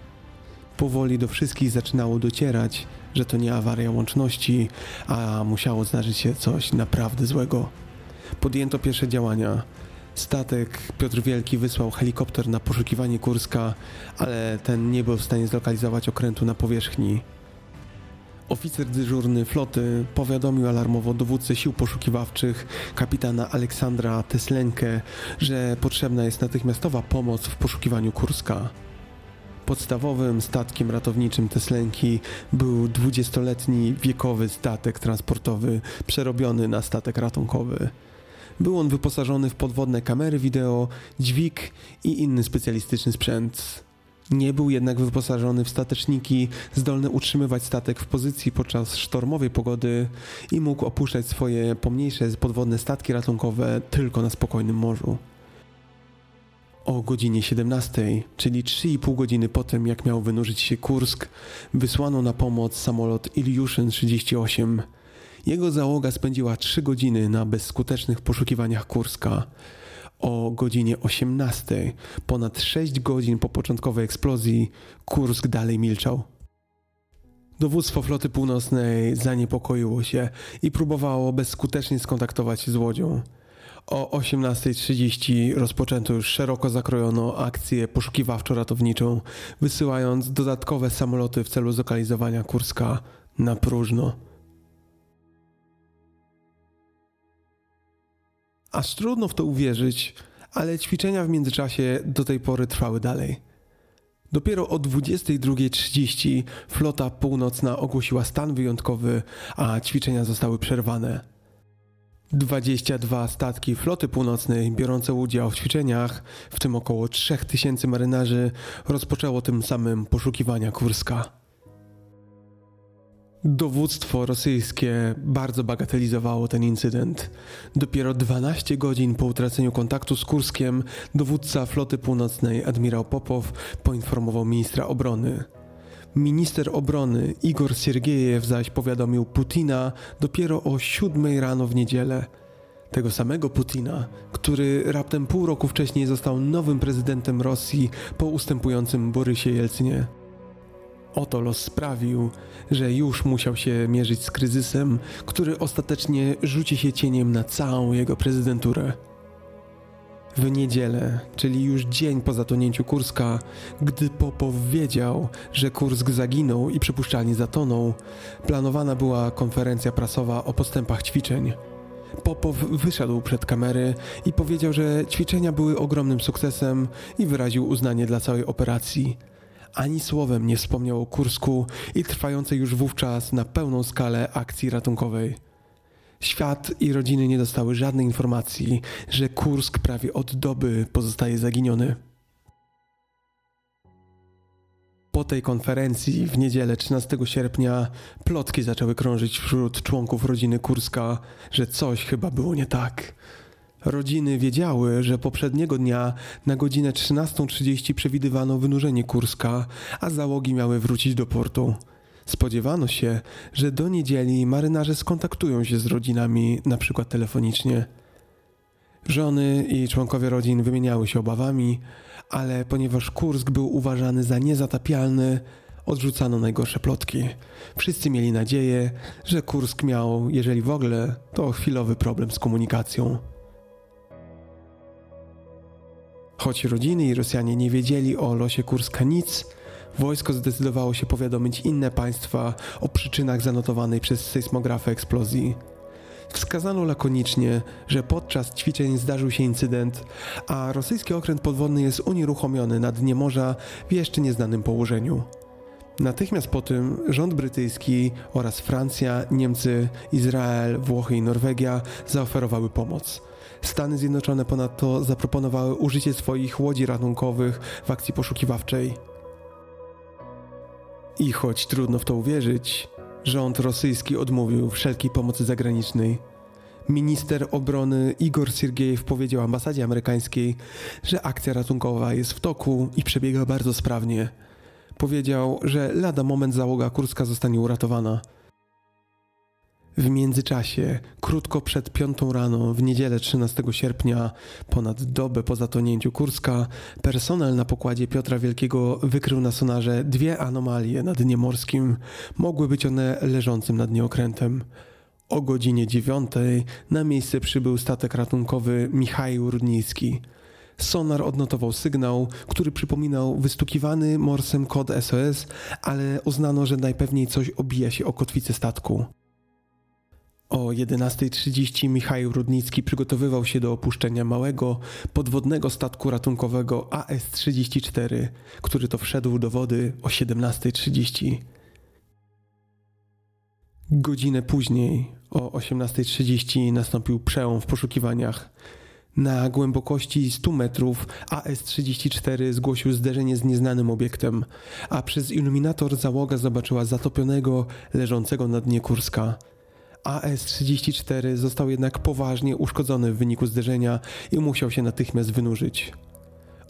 Powoli do wszystkich zaczynało docierać, że to nie awaria łączności, a musiało zdarzyć się coś naprawdę złego. Podjęto pierwsze działania. Statek Piotr Wielki wysłał helikopter na poszukiwanie Kurska, ale ten nie był w stanie zlokalizować okrętu na powierzchni. Oficer dyżurny floty powiadomił alarmowo dowódcę sił poszukiwawczych kapitana Aleksandra Teslenkę, że potrzebna jest natychmiastowa pomoc w poszukiwaniu Kurska. Podstawowym statkiem ratowniczym Teslenki był 20-letni wiekowy statek transportowy przerobiony na statek ratunkowy. Był on wyposażony w podwodne kamery wideo, dźwig i inny specjalistyczny sprzęt. Nie był jednak wyposażony w stateczniki zdolne utrzymywać statek w pozycji podczas sztormowej pogody i mógł opuszczać swoje pomniejsze podwodne statki ratunkowe tylko na spokojnym morzu. O godzinie 17, czyli 3,5 godziny po tym, jak miał wynurzyć się Kursk, wysłano na pomoc samolot Ilyushin 38. Jego załoga spędziła 3 godziny na bezskutecznych poszukiwaniach Kurska. O godzinie 18, ponad 6 godzin po początkowej eksplozji, Kursk dalej milczał. Dowództwo floty północnej zaniepokoiło się i próbowało bezskutecznie skontaktować się z łodzią. O 18.30 rozpoczęto już szeroko zakrojoną akcję poszukiwawczo-ratowniczą, wysyłając dodatkowe samoloty w celu zlokalizowania Kurska na próżno. Aż trudno w to uwierzyć, ale ćwiczenia w międzyczasie do tej pory trwały dalej. Dopiero o 22.30 flota północna ogłosiła stan wyjątkowy, a ćwiczenia zostały przerwane. 22 statki floty północnej biorące udział w ćwiczeniach, w tym około 3000 marynarzy, rozpoczęło tym samym poszukiwania Kurska. Dowództwo rosyjskie bardzo bagatelizowało ten incydent. Dopiero 12 godzin po utraceniu kontaktu z Kurskiem dowódca floty północnej admirał Popow poinformował ministra obrony. Minister obrony Igor Siergiejew zaś powiadomił Putina dopiero o siódmej rano w niedzielę. Tego samego Putina, który raptem pół roku wcześniej został nowym prezydentem Rosji po ustępującym Borysie Jelcynie. Oto los sprawił, że już musiał się mierzyć z kryzysem, który ostatecznie rzuci się cieniem na całą jego prezydenturę. W niedzielę, czyli już dzień po zatonięciu Kurska, gdy Popow wiedział, że Kursk zaginął i przypuszczalnie zatonął, planowana była konferencja prasowa o postępach ćwiczeń. Popow wyszedł przed kamery i powiedział, że ćwiczenia były ogromnym sukcesem i wyraził uznanie dla całej operacji. Ani słowem nie wspomniał o Kursku i trwającej już wówczas na pełną skalę akcji ratunkowej. Świat i rodziny nie dostały żadnej informacji, że Kursk prawie od doby pozostaje zaginiony. Po tej konferencji w niedzielę 13 sierpnia plotki zaczęły krążyć wśród członków rodziny Kurska, że coś chyba było nie tak. Rodziny wiedziały, że poprzedniego dnia na godzinę 13.30 przewidywano wynurzenie Kurska, a załogi miały wrócić do portu. Spodziewano się, że do niedzieli marynarze skontaktują się z rodzinami, na przykład telefonicznie. Żony i członkowie rodzin wymieniały się obawami, ale ponieważ Kursk był uważany za niezatapialny, odrzucano najgorsze plotki. Wszyscy mieli nadzieję, że Kursk miał, jeżeli w ogóle, to chwilowy problem z komunikacją. Choć rodziny i Rosjanie nie wiedzieli o losie Kurska nic, wojsko zdecydowało się powiadomić inne państwa o przyczynach zanotowanej przez sejsmografę eksplozji. Wskazano lakonicznie, że podczas ćwiczeń zdarzył się incydent, a rosyjski okręt podwodny jest unieruchomiony na dnie morza w jeszcze nieznanym położeniu. Natychmiast po tym rząd brytyjski oraz Francja, Niemcy, Izrael, Włochy i Norwegia zaoferowały pomoc. Stany Zjednoczone ponadto zaproponowały użycie swoich łodzi ratunkowych w akcji poszukiwawczej. I choć trudno w to uwierzyć, rząd rosyjski odmówił wszelkiej pomocy zagranicznej. Minister obrony Igor Siergiejew powiedział ambasadzie amerykańskiej, że akcja ratunkowa jest w toku i przebiega bardzo sprawnie. Powiedział, że lada moment załoga Kurska zostanie uratowana. W międzyczasie, krótko przed piątą rano, w niedzielę 13 sierpnia, ponad dobę po zatonięciu Kurska, personel na pokładzie Piotra Wielkiego wykrył na sonarze dwie anomalie na dnie morskim. Mogły być one leżącym na dnie okrętem. O godzinie dziewiątej na miejsce przybył statek ratunkowy Michał Rudnicki. Sonar odnotował sygnał, który przypominał wystukiwany morsem kod SOS, ale uznano, że najpewniej coś obija się o kotwicę statku. O 11.30 Michał Rudnicki przygotowywał się do opuszczenia małego, podwodnego statku ratunkowego AS-34, który to wszedł do wody o 17.30. Godzinę później, o 18.30, nastąpił przełom w poszukiwaniach. Na głębokości 100 metrów AS-34 zgłosił zderzenie z nieznanym obiektem, a przez iluminator załoga zobaczyła zatopionego, leżącego na dnie Kurska. AS-34 został jednak poważnie uszkodzony w wyniku zderzenia i musiał się natychmiast wynurzyć.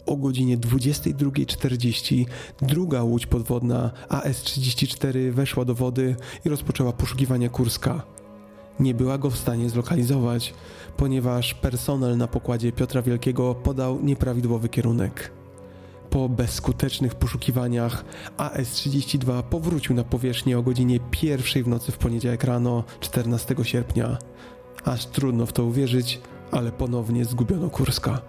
O godzinie 22.40 druga łódź podwodna AS-34 weszła do wody i rozpoczęła poszukiwania Kurska. Nie była go w stanie zlokalizować, ponieważ personel na pokładzie Piotra Wielkiego podał nieprawidłowy kierunek. Po bezskutecznych poszukiwaniach AS-32 powrócił na powierzchnię o godzinie pierwszej w nocy w poniedziałek rano 14 sierpnia. Aż trudno w to uwierzyć, ale ponownie zgubiono Kurska.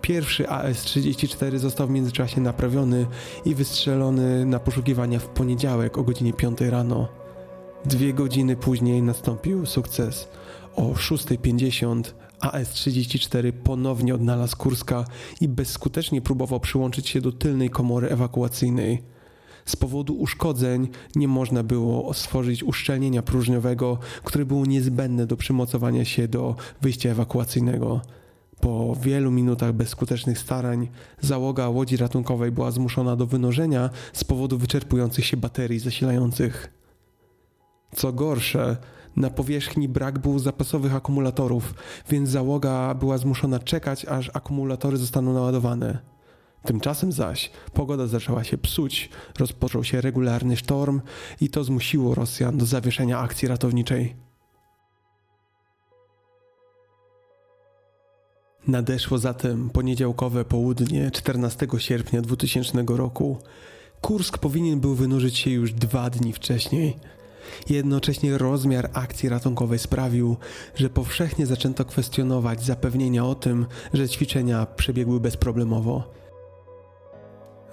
Pierwszy AS-34 został w międzyczasie naprawiony i wystrzelony na poszukiwania w poniedziałek o godzinie 5 rano. Dwie godziny później nastąpił sukces. O 6.50 AS-34 ponownie odnalazł Kurska i bezskutecznie próbował przyłączyć się do tylnej komory ewakuacyjnej. Z powodu uszkodzeń nie można było stworzyć uszczelnienia próżniowego, które było niezbędne do przymocowania się do wyjścia ewakuacyjnego. Po wielu minutach bezskutecznych starań załoga łodzi ratunkowej była zmuszona do wynożenia z powodu wyczerpujących się baterii zasilających. Co gorsze, na powierzchni brak było zapasowych akumulatorów, więc załoga była zmuszona czekać, aż akumulatory zostaną naładowane. Tymczasem zaś pogoda zaczęła się psuć, rozpoczął się regularny sztorm i to zmusiło Rosjan do zawieszenia akcji ratowniczej. Nadeszło zatem poniedziałkowe południe 14 sierpnia 2000 roku. Kursk powinien był wynurzyć się już dwa dni wcześniej. Jednocześnie rozmiar akcji ratunkowej sprawił, że powszechnie zaczęto kwestionować zapewnienia o tym, że ćwiczenia przebiegły bezproblemowo.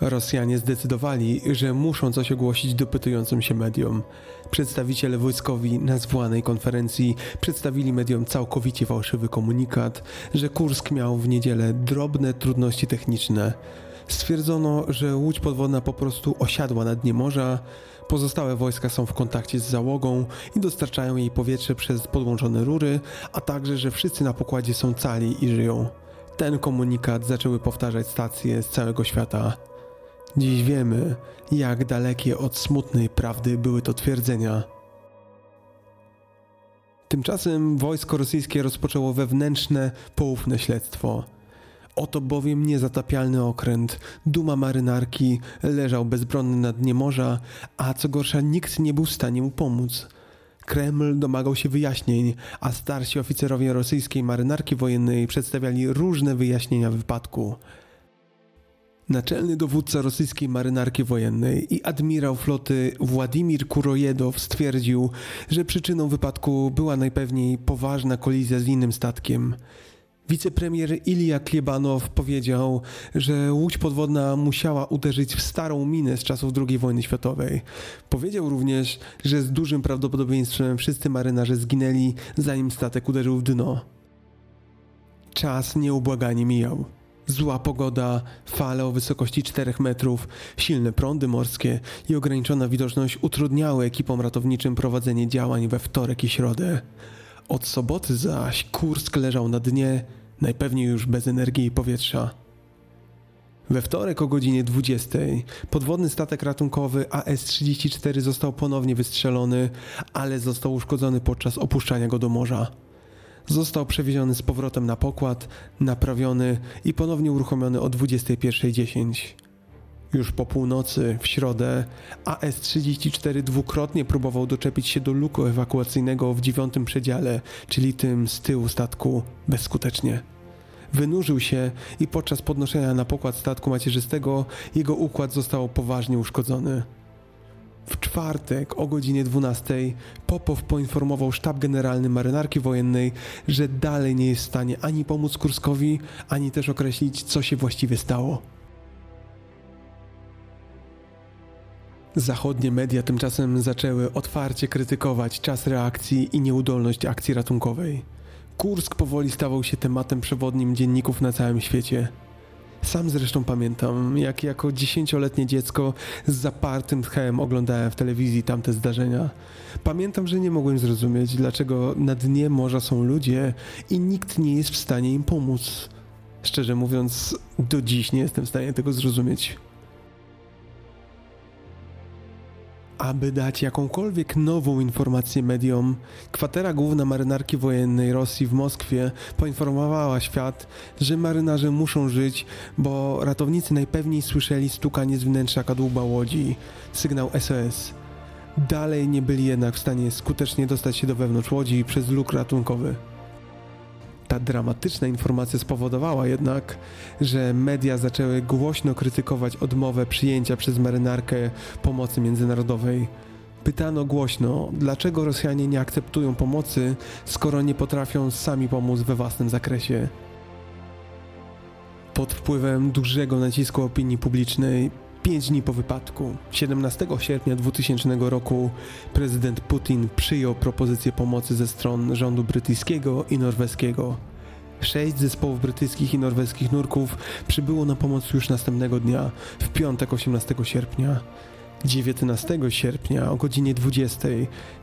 Rosjanie zdecydowali, że muszą coś ogłosić dopytującym się mediom. Przedstawiciele wojskowi na zwołanej konferencji przedstawili mediom całkowicie fałszywy komunikat, że Kursk miał w niedzielę drobne trudności techniczne. Stwierdzono, że łódź podwodna po prostu osiadła na dnie morza, Pozostałe wojska są w kontakcie z załogą i dostarczają jej powietrze przez podłączone rury, a także, że wszyscy na pokładzie są cali i żyją. Ten komunikat zaczęły powtarzać stacje z całego świata. Dziś wiemy, jak dalekie od smutnej prawdy były to twierdzenia. Tymczasem wojsko rosyjskie rozpoczęło wewnętrzne, poufne śledztwo. Oto bowiem niezatapialny okręt, duma marynarki, leżał bezbronny na dnie morza, a co gorsza nikt nie był w stanie mu pomóc. Kreml domagał się wyjaśnień, a starsi oficerowie rosyjskiej marynarki wojennej przedstawiali różne wyjaśnienia wypadku. Naczelny dowódca rosyjskiej marynarki wojennej i admirał floty Władimir Kurojedow stwierdził, że przyczyną wypadku była najpewniej poważna kolizja z innym statkiem. Wicepremier Ilija Kliebanow powiedział, że łódź podwodna musiała uderzyć w starą minę z czasów II wojny światowej. Powiedział również, że z dużym prawdopodobieństwem wszyscy marynarze zginęli, zanim statek uderzył w dno. Czas nieubłaganie mijał. Zła pogoda, fale o wysokości 4 metrów, silne prądy morskie i ograniczona widoczność utrudniały ekipom ratowniczym prowadzenie działań we wtorek i środę. Od soboty zaś Kursk leżał na dnie, najpewniej już bez energii i powietrza. We wtorek o godzinie 20 podwodny statek ratunkowy AS-34 został ponownie wystrzelony, ale został uszkodzony podczas opuszczania go do morza. Został przewieziony z powrotem na pokład, naprawiony i ponownie uruchomiony o 21.10. Już po północy, w środę, AS-34 dwukrotnie próbował doczepić się do luku ewakuacyjnego w dziewiątym przedziale, czyli tym z tyłu statku, bezskutecznie. Wynurzył się i podczas podnoszenia na pokład statku macierzystego jego układ został poważnie uszkodzony. W czwartek o godzinie 12 Popow poinformował sztab generalny marynarki wojennej, że dalej nie jest w stanie ani pomóc Kurskowi, ani też określić, co się właściwie stało. Zachodnie media tymczasem zaczęły otwarcie krytykować czas reakcji i nieudolność akcji ratunkowej. Kursk powoli stawał się tematem przewodnim dzienników na całym świecie. Sam zresztą pamiętam, jak jako dziesięcioletnie dziecko z zapartym tchem oglądałem w telewizji tamte zdarzenia. Pamiętam, że nie mogłem zrozumieć, dlaczego na dnie morza są ludzie i nikt nie jest w stanie im pomóc. Szczerze mówiąc, do dziś nie jestem w stanie tego zrozumieć. Aby dać jakąkolwiek nową informację mediom, kwatera główna marynarki wojennej Rosji w Moskwie poinformowała świat, że marynarze muszą żyć, bo ratownicy najpewniej słyszeli stukanie z wnętrza kadłuba łodzi, sygnał SOS. Dalej nie byli jednak w stanie skutecznie dostać się do wewnątrz łodzi przez luk ratunkowy. Ta dramatyczna informacja spowodowała jednak, że media zaczęły głośno krytykować odmowę przyjęcia przez marynarkę pomocy międzynarodowej. Pytano głośno, dlaczego Rosjanie nie akceptują pomocy, skoro nie potrafią sami pomóc we własnym zakresie. Pod wpływem dużego nacisku opinii publicznej, pięć dni po wypadku, 17 sierpnia 2000 roku, prezydent Putin przyjął propozycję pomocy ze stron rządu brytyjskiego i norweskiego. Sześć zespołów brytyjskich i norweskich nurków przybyło na pomoc już następnego dnia, w piątek 18 sierpnia. 19 sierpnia o godzinie 20,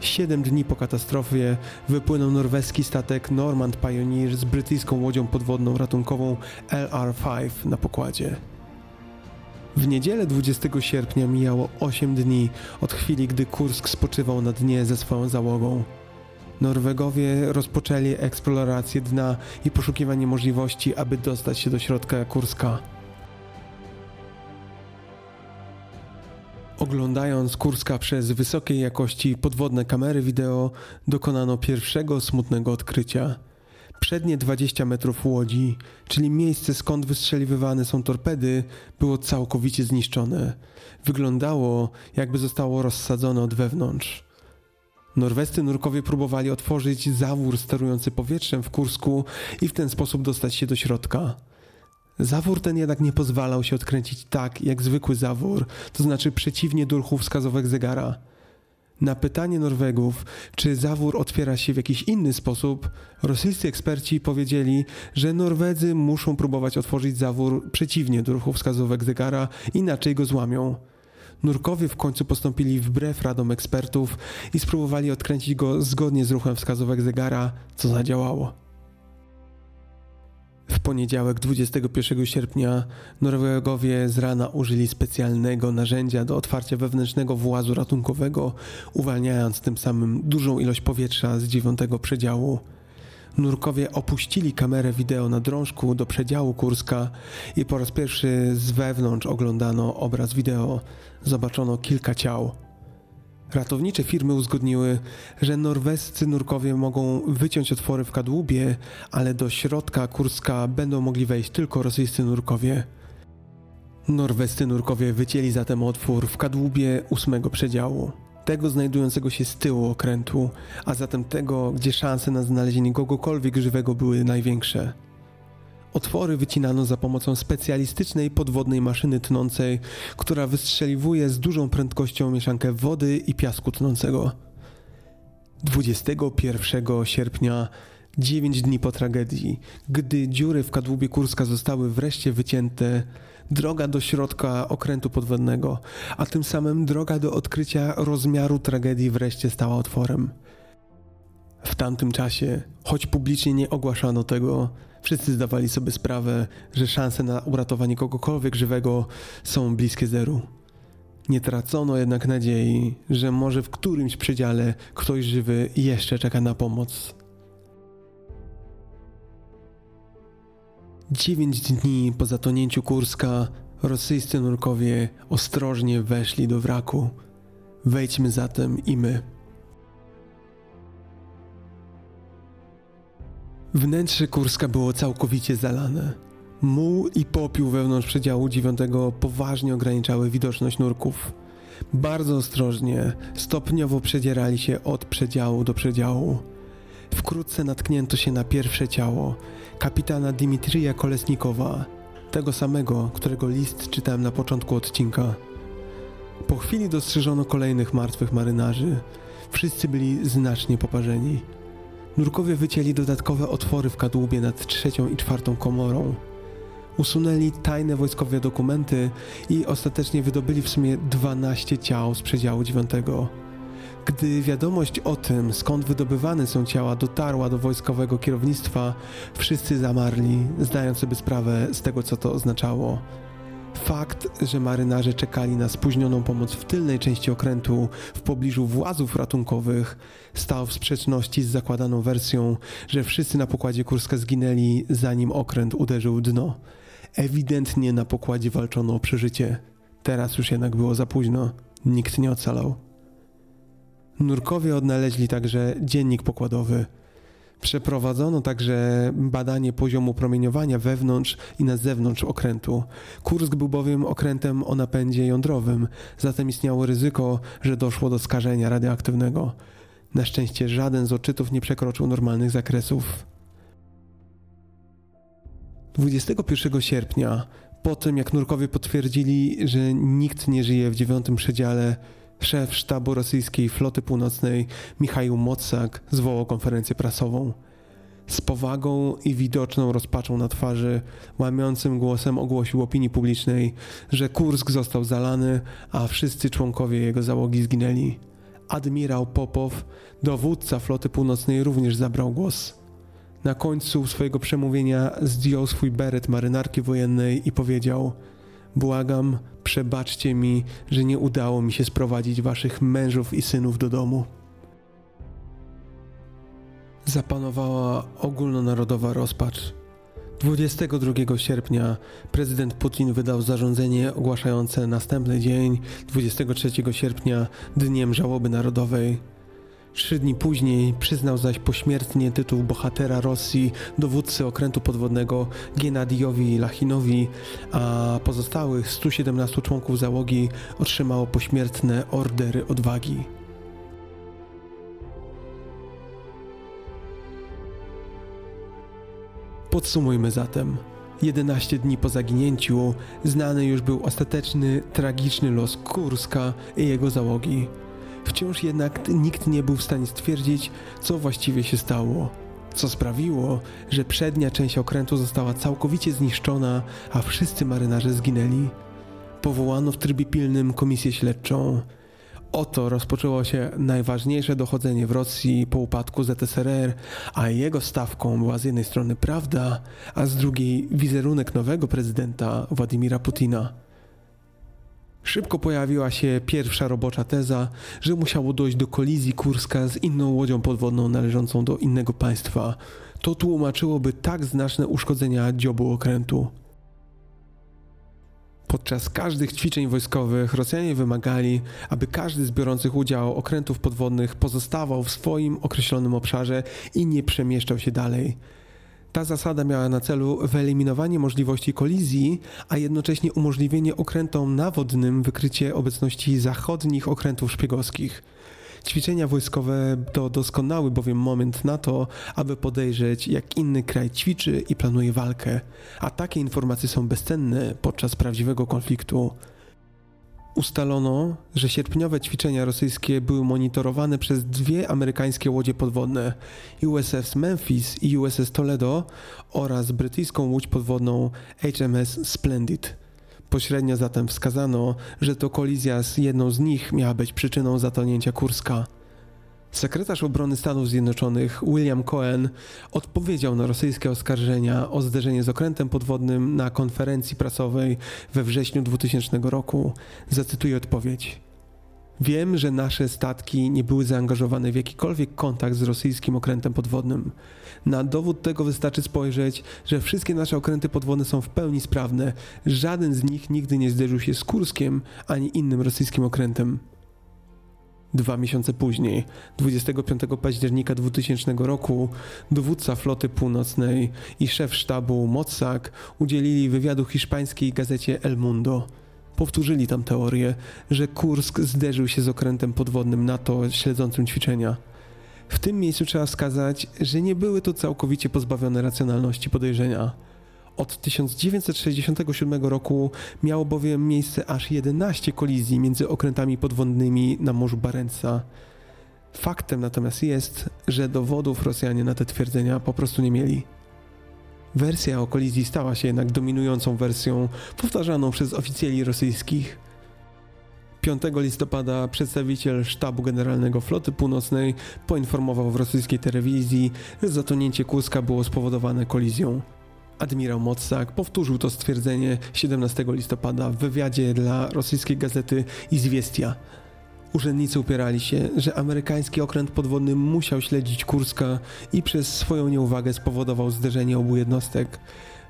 7 dni po katastrofie, wypłynął norweski statek Normand Pioneer z brytyjską łodzią podwodną ratunkową LR-5 na pokładzie. W niedzielę 20 sierpnia mijało 8 dni od chwili, gdy Kursk spoczywał na dnie ze swoją załogą. Norwegowie rozpoczęli eksplorację dna i poszukiwanie możliwości, aby dostać się do środka Kurska. Oglądając Kurska przez wysokiej jakości podwodne kamery wideo, dokonano pierwszego smutnego odkrycia. Przednie 20 metrów łodzi, czyli miejsce skąd wystrzeliwywane są torpedy, było całkowicie zniszczone. Wyglądało, jakby zostało rozsadzone od wewnątrz. Norwescy nurkowie próbowali otworzyć zawór sterujący powietrzem w Kursku i w ten sposób dostać się do środka. Zawór ten jednak nie pozwalał się odkręcić tak jak zwykły zawór, to znaczy przeciwnie do ruchu wskazówek zegara. Na pytanie Norwegów, czy zawór otwiera się w jakiś inny sposób, rosyjscy eksperci powiedzieli, że Norwedzy muszą próbować otworzyć zawór przeciwnie do ruchu wskazówek zegara, inaczej go złamią. Nurkowie w końcu postąpili wbrew radom ekspertów i spróbowali odkręcić go zgodnie z ruchem wskazówek zegara, co zadziałało. W poniedziałek 21 sierpnia Norwegowie z rana użyli specjalnego narzędzia do otwarcia wewnętrznego włazu ratunkowego, uwalniając tym samym dużą ilość powietrza z dziewiątego przedziału. Nurkowie opuścili kamerę wideo na drążku do przedziału Kurska i po raz pierwszy z wewnątrz oglądano obraz wideo. Zobaczono kilka ciał. Ratownicze firmy uzgodniły, że norwescy nurkowie mogą wyciąć otwory w kadłubie, ale do środka Kurska będą mogli wejść tylko rosyjscy nurkowie. Norwescy nurkowie wycięli zatem otwór w kadłubie ósmego przedziału, tego znajdującego się z tyłu okrętu, a zatem tego, gdzie szanse na znalezienie kogokolwiek żywego były największe. Otwory wycinano za pomocą specjalistycznej podwodnej maszyny tnącej, która wystrzeliwuje z dużą prędkością mieszankę wody i piasku tnącego. 21 sierpnia, 9 dni po tragedii, gdy dziury w kadłubie Kurska zostały wreszcie wycięte, droga do środka okrętu podwodnego, a tym samym droga do odkrycia rozmiaru tragedii wreszcie stała otworem. W tamtym czasie, choć publicznie nie ogłaszano tego, wszyscy zdawali sobie sprawę, że szanse na uratowanie kogokolwiek żywego są bliskie zeru. Nie tracono jednak nadziei, że może w którymś przedziale ktoś żywy jeszcze czeka na pomoc. Dziewięć dni po zatonięciu Kurska rosyjscy nurkowie ostrożnie weszli do wraku. Wejdźmy zatem i my. Wnętrze Kurska było całkowicie zalane. Muł i popiół wewnątrz przedziału dziewiątego poważnie ograniczały widoczność nurków. Bardzo ostrożnie, stopniowo przedzierali się od przedziału do przedziału. Wkrótce natknięto się na pierwsze ciało kapitana Dimitrija Kolesnikowa, tego samego, którego list czytałem na początku odcinka. Po chwili dostrzeżono kolejnych martwych marynarzy. Wszyscy byli znacznie poparzeni. Nurkowie wycięli dodatkowe otwory w kadłubie nad trzecią i czwartą komorą. Usunęli tajne wojskowe dokumenty i ostatecznie wydobyli w sumie 12 ciał z przedziału dziewiątego. Gdy wiadomość o tym, skąd wydobywane są ciała, dotarła do wojskowego kierownictwa, wszyscy zamarli, zdając sobie sprawę z tego, co to oznaczało. Fakt, że marynarze czekali na spóźnioną pomoc w tylnej części okrętu w pobliżu włazów ratunkowych stał w sprzeczności z zakładaną wersją, że wszyscy na pokładzie Kurska zginęli zanim okręt uderzył dno. Ewidentnie na pokładzie walczono o przeżycie. Teraz już jednak było za późno. Nikt nie ocalał. Nurkowie odnaleźli także dziennik pokładowy. Przeprowadzono także badanie poziomu promieniowania wewnątrz i na zewnątrz okrętu. Kursk był bowiem okrętem o napędzie jądrowym, zatem istniało ryzyko, że doszło do skażenia radioaktywnego. Na szczęście żaden z odczytów nie przekroczył normalnych zakresów. 21 sierpnia, po tym jak nurkowie potwierdzili, że nikt nie żyje w dziewiątym przedziale, szef sztabu rosyjskiej floty północnej Michał Mocak zwołał konferencję prasową. Z powagą i widoczną rozpaczą na twarzy, łamiącym głosem ogłosił opinii publicznej, że Kursk został zalany, a wszyscy członkowie jego załogi zginęli. Admirał Popow, dowódca floty północnej, również zabrał głos. Na końcu swojego przemówienia zdjął swój beret marynarki wojennej i powiedział: Błagam, przebaczcie mi, że nie udało mi się sprowadzić waszych mężów i synów do domu. Zapanowała ogólnonarodowa rozpacz. 22 sierpnia prezydent Putin wydał zarządzenie ogłaszające następny dzień, 23 sierpnia, Dniem Żałoby Narodowej. Trzy dni później przyznał zaś pośmiertnie tytuł bohatera Rosji dowódcy okrętu podwodnego Gennadijowi Lachinowi, a pozostałych 117 członków załogi otrzymało pośmiertne ordery odwagi. Podsumujmy zatem. 11 dni po zaginięciu znany już był ostateczny, tragiczny los Kurska i jego załogi. Wciąż jednak nikt nie był w stanie stwierdzić, co właściwie się stało. Co sprawiło, że przednia część okrętu została całkowicie zniszczona, a wszyscy marynarze zginęli. Powołano w trybie pilnym komisję śledczą. Oto rozpoczęło się najważniejsze dochodzenie w Rosji po upadku ZSRR, a jego stawką była z jednej strony prawda, a z drugiej wizerunek nowego prezydenta Władimira Putina. Szybko pojawiła się pierwsza robocza teza, że musiało dojść do kolizji Kurska z inną łodzią podwodną należącą do innego państwa. To tłumaczyłoby tak znaczne uszkodzenia dziobu okrętu. Podczas każdych ćwiczeń wojskowych Rosjanie wymagali, aby każdy z biorących udział okrętów podwodnych pozostawał w swoim określonym obszarze i nie przemieszczał się dalej. Ta zasada miała na celu wyeliminowanie możliwości kolizji, a jednocześnie umożliwienie okrętom nawodnym wykrycie obecności zachodnich okrętów szpiegowskich. Ćwiczenia wojskowe to doskonały bowiem moment na to, aby podejrzeć, jak inny kraj ćwiczy i planuje walkę, a takie informacje są bezcenne podczas prawdziwego konfliktu. Ustalono, że sierpniowe ćwiczenia rosyjskie były monitorowane przez dwie amerykańskie łodzie podwodne USS Memphis i USS Toledo oraz brytyjską łódź podwodną HMS Splendid. Pośrednio zatem wskazano, że to kolizja z jedną z nich miała być przyczyną zatonięcia Kurska. Sekretarz obrony Stanów Zjednoczonych William Cohen odpowiedział na rosyjskie oskarżenia o zderzenie z okrętem podwodnym na konferencji prasowej we wrześniu 2000 roku. Zacytuję odpowiedź. Wiem, że nasze statki nie były zaangażowane w jakikolwiek kontakt z rosyjskim okrętem podwodnym. Na dowód tego wystarczy spojrzeć, że wszystkie nasze okręty podwodne są w pełni sprawne. Żaden z nich nigdy nie zderzył się z Kurskiem ani innym rosyjskim okrętem. Dwa miesiące później, 25 października 2000 roku, dowódca floty północnej i szef sztabu Mossack udzielili wywiadu hiszpańskiej gazecie El Mundo. Powtórzyli tam teorię, że Kursk zderzył się z okrętem podwodnym NATO śledzącym ćwiczenia. W tym miejscu trzeba wskazać, że nie były to całkowicie pozbawione racjonalności podejrzenia. Od 1967 roku miało bowiem miejsce aż 11 kolizji między okrętami podwodnymi na Morzu Barentsa. Faktem natomiast jest, że dowodów Rosjanie na te twierdzenia po prostu nie mieli. Wersja o kolizji stała się jednak dominującą wersją powtarzaną przez oficjeli rosyjskich. 5 listopada przedstawiciel Sztabu Generalnego Floty Północnej poinformował w rosyjskiej telewizji, że zatonięcie Kurska było spowodowane kolizją. Admirał Mossak powtórzył to stwierdzenie 17 listopada w wywiadzie dla rosyjskiej gazety Izwiestia. Urzędnicy upierali się, że amerykański okręt podwodny musiał śledzić Kurska i przez swoją nieuwagę spowodował zderzenie obu jednostek.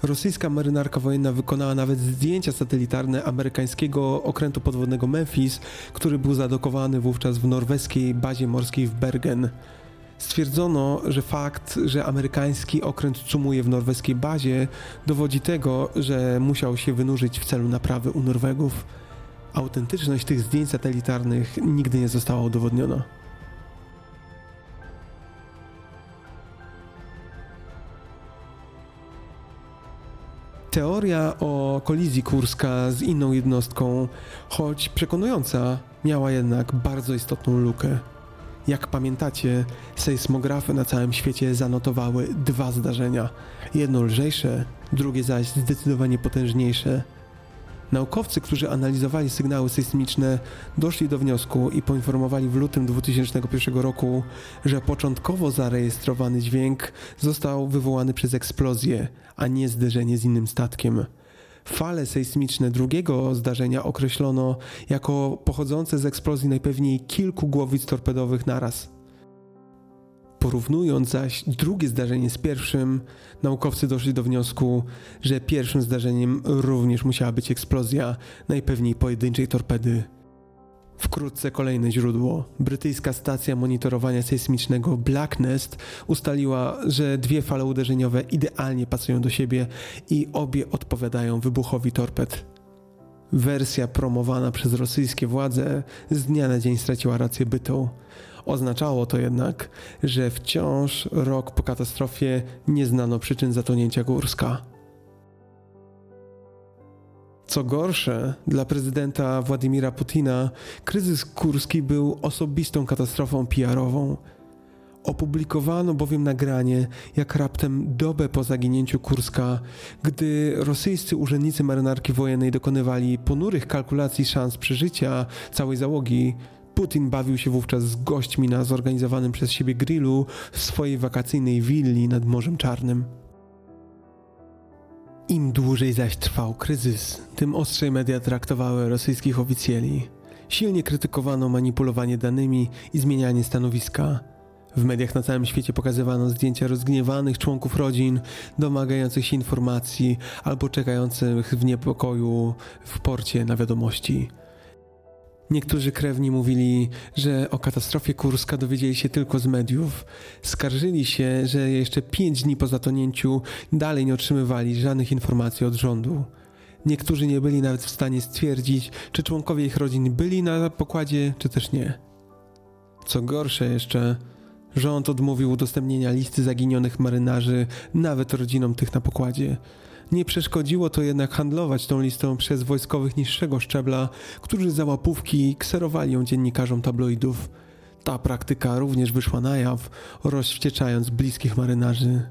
Rosyjska marynarka wojenna wykonała nawet zdjęcia satelitarne amerykańskiego okrętu podwodnego Memphis, który był zadokowany wówczas w norweskiej bazie morskiej w Bergen. Stwierdzono, że fakt, że amerykański okręt cumuje w norweskiej bazie, dowodzi tego, że musiał się wynurzyć w celu naprawy u Norwegów. Autentyczność tych zdjęć satelitarnych nigdy nie została udowodniona. Teoria o kolizji Kurska z inną jednostką, choć przekonująca, miała jednak bardzo istotną lukę. Jak pamiętacie, sejsmografy na całym świecie zanotowały dwa zdarzenia. Jedno lżejsze, drugie zaś zdecydowanie potężniejsze. Naukowcy, którzy analizowali sygnały sejsmiczne, doszli do wniosku i poinformowali w lutym 2001 roku, że początkowo zarejestrowany dźwięk został wywołany przez eksplozję, a nie zderzenie z innym statkiem. Fale sejsmiczne drugiego zdarzenia określono jako pochodzące z eksplozji najpewniej kilku głowic torpedowych naraz. Porównując zaś drugie zdarzenie z pierwszym, naukowcy doszli do wniosku, że pierwszym zdarzeniem również musiała być eksplozja najpewniej pojedynczej torpedy. Wkrótce kolejne źródło. Brytyjska stacja monitorowania sejsmicznego Black Nest ustaliła, że dwie fale uderzeniowe idealnie pasują do siebie i obie odpowiadają wybuchowi torped. Wersja promowana przez rosyjskie władze z dnia na dzień straciła rację bytą. Oznaczało to jednak, że wciąż rok po katastrofie nie znano przyczyn zatonięcia Górska. Co gorsze, dla prezydenta Władimira Putina kryzys kurski był osobistą katastrofą PR-ową. Opublikowano bowiem nagranie, jak raptem dobę po zaginięciu Kurska, gdy rosyjscy urzędnicy marynarki wojennej dokonywali ponurych kalkulacji szans przeżycia całej załogi, Putin bawił się wówczas z gośćmi na zorganizowanym przez siebie grillu w swojej wakacyjnej willi nad Morzem Czarnym. Im dłużej zaś trwał kryzys, tym ostrzej media traktowały rosyjskich oficjeli. Silnie krytykowano manipulowanie danymi i zmienianie stanowiska. W mediach na całym świecie pokazywano zdjęcia rozgniewanych członków rodzin, domagających się informacji albo czekających w niepokoju w porcie na wiadomości. Niektórzy krewni mówili, że o katastrofie Kurska dowiedzieli się tylko z mediów. Skarżyli się, że jeszcze pięć dni po zatonięciu dalej nie otrzymywali żadnych informacji od rządu. Niektórzy nie byli nawet w stanie stwierdzić, czy członkowie ich rodzin byli na pokładzie, czy też nie. Co gorsze jeszcze, rząd odmówił udostępnienia listy zaginionych marynarzy nawet rodzinom tych na pokładzie. Nie przeszkodziło to jednak handlować tą listą przez wojskowych niższego szczebla, którzy za łapówki kserowali ją dziennikarzom tabloidów. Ta praktyka również wyszła na jaw, rozwścieczając bliskich marynarzy.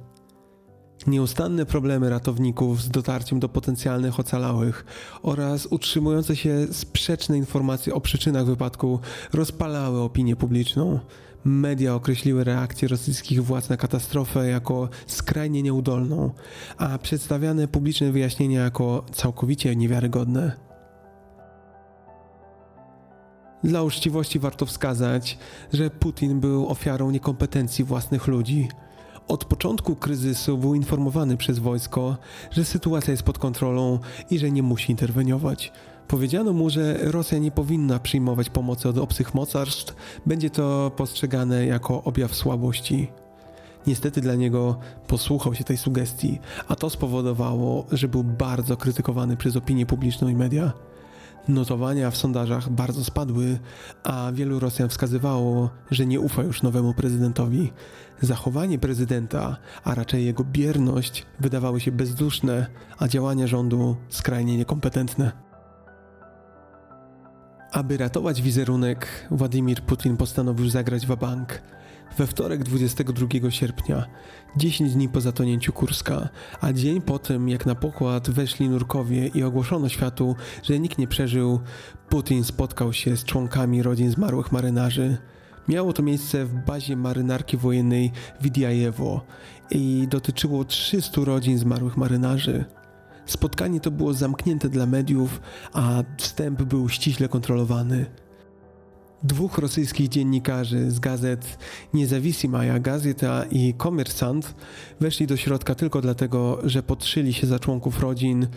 Nieustanne problemy ratowników z dotarciem do potencjalnych ocalałych oraz utrzymujące się sprzeczne informacje o przyczynach wypadku rozpalały opinię publiczną. Media określiły reakcję rosyjskich władz na katastrofę jako skrajnie nieudolną, a przedstawiane publiczne wyjaśnienia jako całkowicie niewiarygodne. Dla uczciwości warto wskazać, że Putin był ofiarą niekompetencji własnych ludzi. Od początku kryzysu był informowany przez wojsko, że sytuacja jest pod kontrolą i że nie musi interweniować. Powiedziano mu, że Rosja nie powinna przyjmować pomocy od obcych mocarstw, będzie to postrzegane jako objaw słabości. Niestety dla niego posłuchał się tej sugestii, a to spowodowało, że był bardzo krytykowany przez opinię publiczną i media. Notowania w sondażach bardzo spadły, a wielu Rosjan wskazywało, że nie ufa już nowemu prezydentowi. Zachowanie prezydenta, a raczej jego bierność, wydawały się bezduszne, a działania rządu skrajnie niekompetentne. Aby ratować wizerunek, Władimir Putin postanowił zagrać w bank. We wtorek 22 sierpnia, 10 dni po zatonięciu Kurska, a dzień po tym, jak na pokład weszli nurkowie i ogłoszono światu, że nikt nie przeżył, Putin spotkał się z członkami rodzin zmarłych marynarzy. Miało to miejsce w bazie marynarki wojennej Widiajewo i dotyczyło 300 rodzin zmarłych marynarzy. Spotkanie to było zamknięte dla mediów, a wstęp był ściśle kontrolowany. Dwóch rosyjskich dziennikarzy z gazet Niezawisimaya Gazeta i Komersant weszli do środka tylko dlatego, że podszyli się za członków rodzin.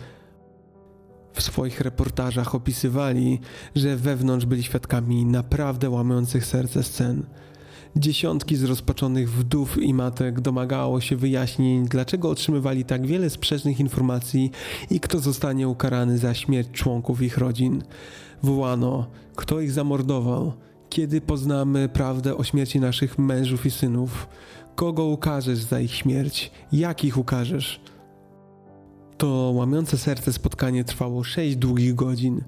W swoich reportażach opisywali, że wewnątrz byli świadkami naprawdę łamujących serce scen. Dziesiątki zrozpaczonych wdów i matek domagało się wyjaśnień, dlaczego otrzymywali tak wiele sprzecznych informacji i kto zostanie ukarany za śmierć członków ich rodzin. Wołano, kto ich zamordował, kiedy poznamy prawdę o śmierci naszych mężów i synów, kogo ukażesz za ich śmierć, jak ich ukażesz. To łamiące serce spotkanie trwało sześć długich godzin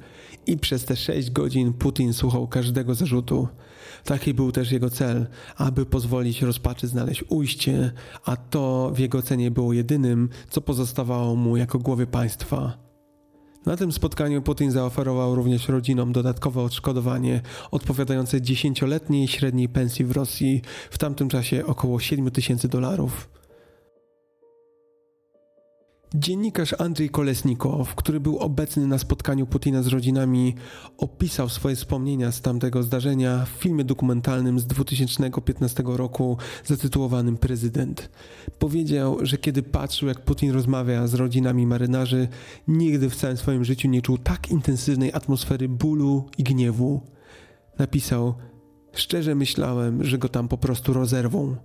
i przez te sześć godzin Putin słuchał każdego zarzutu. Taki był też jego cel, aby pozwolić rozpaczy znaleźć ujście, a to w jego cenie było jedynym, co pozostawało mu jako głowie państwa. Na tym spotkaniu Putin zaoferował również rodzinom dodatkowe odszkodowanie odpowiadające dziesięcioletniej średniej pensji w Rosji, w tamtym czasie około 7 tysięcy dolarów. Dziennikarz Andrzej Kolesnikow, który był obecny na spotkaniu Putina z rodzinami, opisał swoje wspomnienia z tamtego zdarzenia w filmie dokumentalnym z 2015 roku zatytułowanym Prezydent. Powiedział, że kiedy patrzył, jak Putin rozmawia z rodzinami marynarzy, nigdy w całym swoim życiu nie czuł tak intensywnej atmosfery bólu i gniewu. Napisał: Szczerze myślałem, że go tam po prostu rozerwą.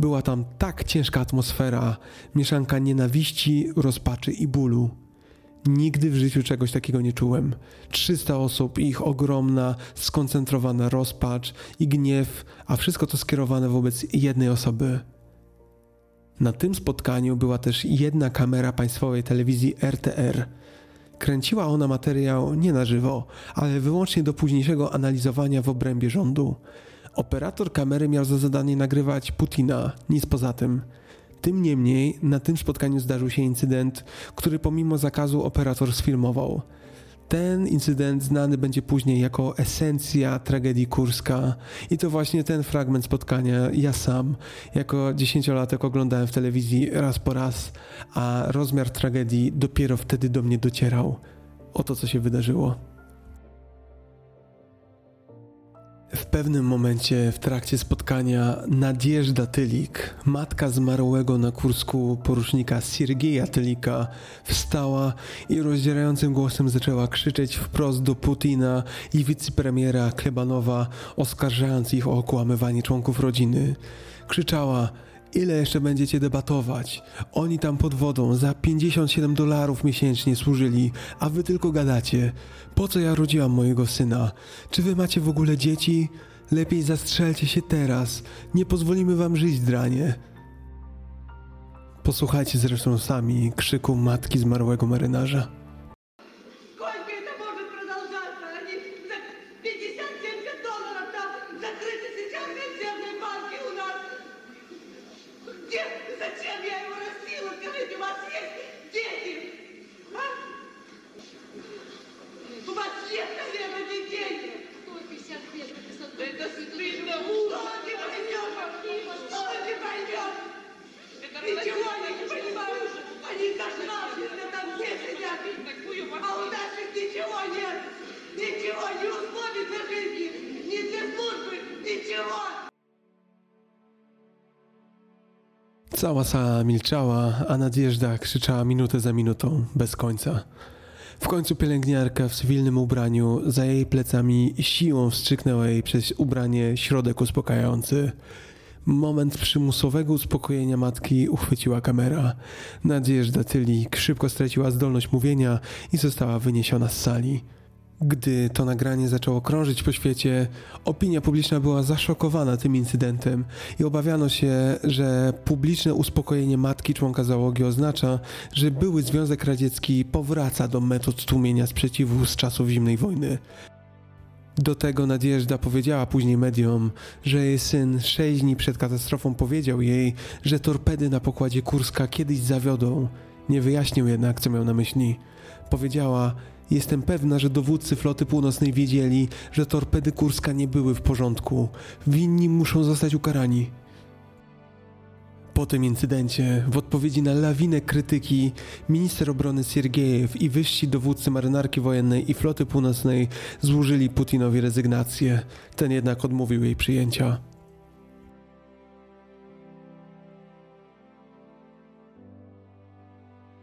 Była tam tak ciężka atmosfera, mieszanka nienawiści, rozpaczy i bólu. Nigdy w życiu czegoś takiego nie czułem. 300 osób ich ogromna, skoncentrowana rozpacz i gniew, a wszystko to skierowane wobec jednej osoby. Na tym spotkaniu była też jedna kamera państwowej telewizji RTR. Kręciła ona materiał nie na żywo, ale wyłącznie do późniejszego analizowania w obrębie rządu. Operator kamery miał za zadanie nagrywać Putina, nic poza tym. Tym niemniej na tym spotkaniu zdarzył się incydent, który pomimo zakazu operator sfilmował. Ten incydent znany będzie później jako esencja tragedii Kurska i to właśnie ten fragment spotkania ja sam jako dziesięciolatek oglądałem w telewizji raz po raz, a rozmiar tragedii dopiero wtedy do mnie docierał. Oto co się wydarzyło. W pewnym momencie w trakcie spotkania Nadjeżda Tylik, matka zmarłego na Kursku porusznika Siergieja Tylika, wstała i rozdzierającym głosem zaczęła krzyczeć wprost do Putina i wicepremiera Klebanowa, oskarżając ich o okłamywanie członków rodziny. Krzyczała – Ile jeszcze będziecie debatować? Oni tam pod wodą za 57 dolarów miesięcznie służyli, a wy tylko gadacie. Po co ja rodziłam mojego syna? Czy wy macie w ogóle dzieci? Lepiej zastrzelcie się teraz. Nie pozwolimy wam żyć, dranie. Posłuchajcie zresztą sami krzyku matki zmarłego marynarza. Cała milczała, a nadjeżdża krzyczała minutę za minutą, bez końca. W końcu pielęgniarka w cywilnym ubraniu za jej plecami siłą wstrzyknęła jej przez ubranie środek uspokajający. Moment przymusowego uspokojenia matki uchwyciła kamera. Nadjeżdża Tylik szybko straciła zdolność mówienia i została wyniesiona z sali. Gdy to nagranie zaczęło krążyć po świecie, opinia publiczna była zaszokowana tym incydentem i obawiano się, że publiczne uspokojenie matki członka załogi oznacza, że były Związek Radziecki powraca do metod tłumienia sprzeciwu z czasów zimnej wojny. Do tego Nadjeżda powiedziała później mediom, że jej syn sześć dni przed katastrofą powiedział jej, że torpedy na pokładzie Kurska kiedyś zawiodą. Nie wyjaśnił jednak, co miał na myśli. Powiedziała, jestem pewna, że dowódcy floty północnej wiedzieli, że torpedy Kurska nie były w porządku. Winni muszą zostać ukarani. Po tym incydencie, w odpowiedzi na lawinę krytyki, minister obrony Siergiejew i wyżsi dowódcy marynarki wojennej i floty północnej złożyli Putinowi rezygnację. Ten jednak odmówił jej przyjęcia.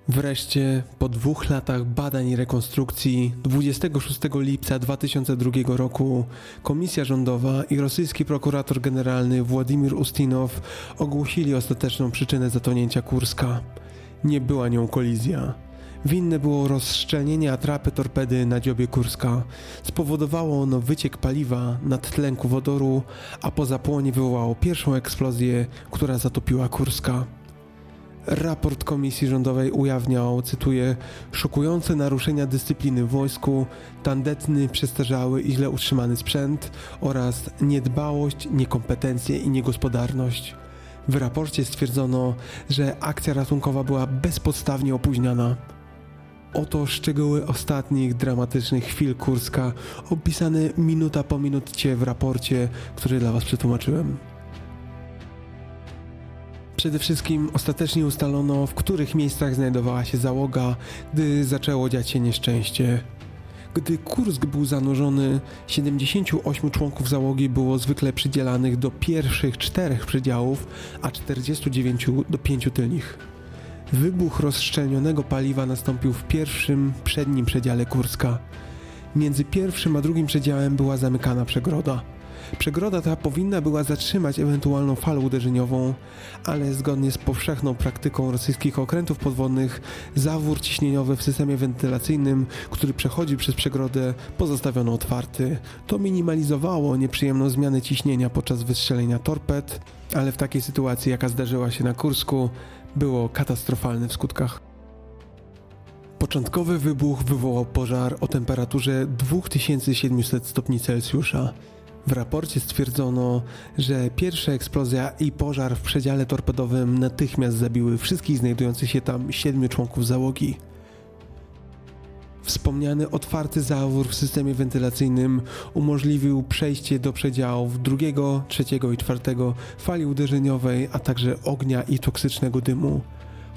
Wreszcie, po dwóch latach badań i rekonstrukcji, 26 lipca 2002 roku Komisja Rządowa i rosyjski prokurator generalny Władimir Ustinow ogłosili ostateczną przyczynę zatonięcia Kurska. Nie była nią kolizja. Winne było rozszczelnienie atrapy torpedy na dziobie Kurska. Spowodowało ono wyciek paliwa, nadtlenku wodoru, a po zapłonie wywołało pierwszą eksplozję, która zatopiła Kurska. Raport Komisji Rządowej ujawniał, cytuję, szokujące naruszenia dyscypliny w wojsku, tandetny, przestarzały i źle utrzymany sprzęt oraz niedbałość, niekompetencje i niegospodarność. W raporcie stwierdzono, że akcja ratunkowa była bezpodstawnie opóźniana. Oto szczegóły ostatnich dramatycznych chwil Kurska, opisane minuta po minucie w raporcie, który dla Was przetłumaczyłem. Przede wszystkim ostatecznie ustalono, w których miejscach znajdowała się załoga, gdy zaczęło dziać się nieszczęście. Gdy Kursk był zanurzony, 78 członków załogi było zwykle przydzielanych do pierwszych czterech przedziałów, a 49 do pięciu tylnych. Wybuch rozszczelnionego paliwa nastąpił w pierwszym, przednim przedziale Kurska. Między pierwszym a drugim przedziałem była zamykana przegroda. Przegroda ta powinna była zatrzymać ewentualną falę uderzeniową, ale zgodnie z powszechną praktyką rosyjskich okrętów podwodnych, zawór ciśnieniowy w systemie wentylacyjnym, który przechodzi przez przegrodę, pozostawiono otwarty. To minimalizowało nieprzyjemną zmianę ciśnienia podczas wystrzelenia torped, ale w takiej sytuacji, jaka zdarzyła się na Kursku, było katastrofalne w skutkach. Początkowy wybuch wywołał pożar o temperaturze 2700 stopni Celsjusza. W raporcie stwierdzono, że pierwsza eksplozja i pożar w przedziale torpedowym natychmiast zabiły wszystkich znajdujących się tam siedmiu członków załogi. Wspomniany otwarty zawór w systemie wentylacyjnym umożliwił przejście do przedziałów drugiego, trzeciego i czwartego fali uderzeniowej, a także ognia i toksycznego dymu.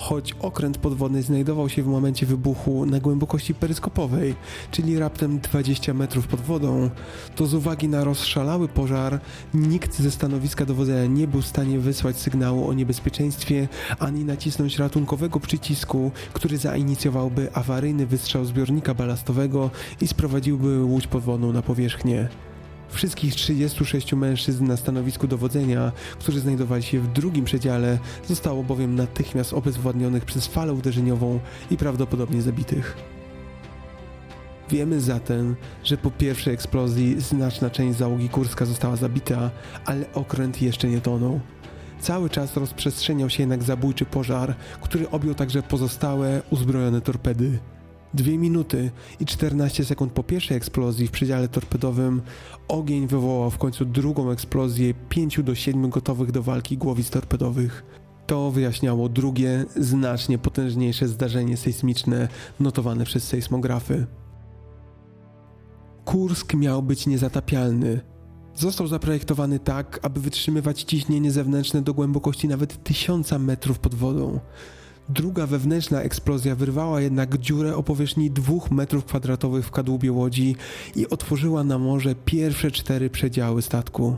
Choć okręt podwodny znajdował się w momencie wybuchu na głębokości peryskopowej, czyli raptem 20 metrów pod wodą, to z uwagi na rozszalały pożar nikt ze stanowiska dowodzenia nie był w stanie wysłać sygnału o niebezpieczeństwie ani nacisnąć ratunkowego przycisku, który zainicjowałby awaryjny wystrzał zbiornika balastowego i sprowadziłby łódź podwodną na powierzchnię. Wszystkich 36 mężczyzn na stanowisku dowodzenia, którzy znajdowali się w drugim przedziale, zostało bowiem natychmiast obezwładnionych przez falę uderzeniową i prawdopodobnie zabitych. Wiemy zatem, że po pierwszej eksplozji znaczna część załogi Kurska została zabita, ale okręt jeszcze nie tonął. Cały czas rozprzestrzeniał się jednak zabójczy pożar, który objął także pozostałe uzbrojone torpedy. Dwie minuty i 14 sekund po pierwszej eksplozji w przedziale torpedowym ogień wywołał w końcu drugą eksplozję 5 do 7 gotowych do walki głowic torpedowych. To wyjaśniało drugie, znacznie potężniejsze zdarzenie sejsmiczne notowane przez sejsmografy. Kursk miał być niezatapialny. Został zaprojektowany tak, aby wytrzymywać ciśnienie zewnętrzne do głębokości nawet 1000 metrów pod wodą. Druga wewnętrzna eksplozja wyrwała jednak dziurę o powierzchni 2 metrów kwadratowych w kadłubie łodzi i otworzyła na morze pierwsze cztery przedziały statku.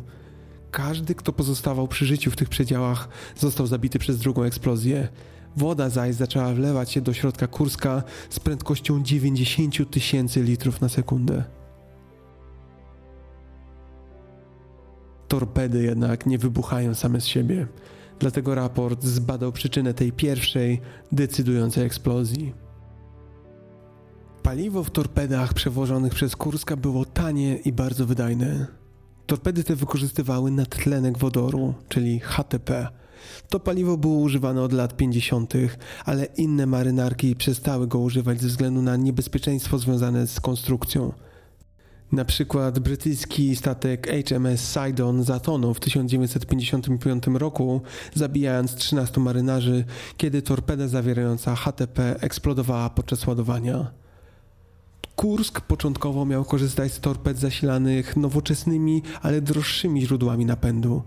Każdy, kto pozostawał przy życiu w tych przedziałach, został zabity przez drugą eksplozję. Woda zaś zaczęła wlewać się do środka Kurska z prędkością 90 tysięcy litrów na sekundę. Torpedy jednak nie wybuchają same z siebie. Dlatego raport zbadał przyczynę tej pierwszej, decydującej eksplozji. Paliwo w torpedach przewożonych przez Kurska było tanie i bardzo wydajne. Torpedy te wykorzystywały nadtlenek wodoru, czyli HTP. To paliwo było używane od lat 50., ale inne marynarki przestały go używać ze względu na niebezpieczeństwo związane z konstrukcją. Na przykład brytyjski statek HMS Sidon zatonął w 1955 roku, zabijając 13 marynarzy, kiedy torpeda zawierająca HTP eksplodowała podczas ładowania. Kursk początkowo miał korzystać z torped zasilanych nowoczesnymi, ale droższymi źródłami napędu.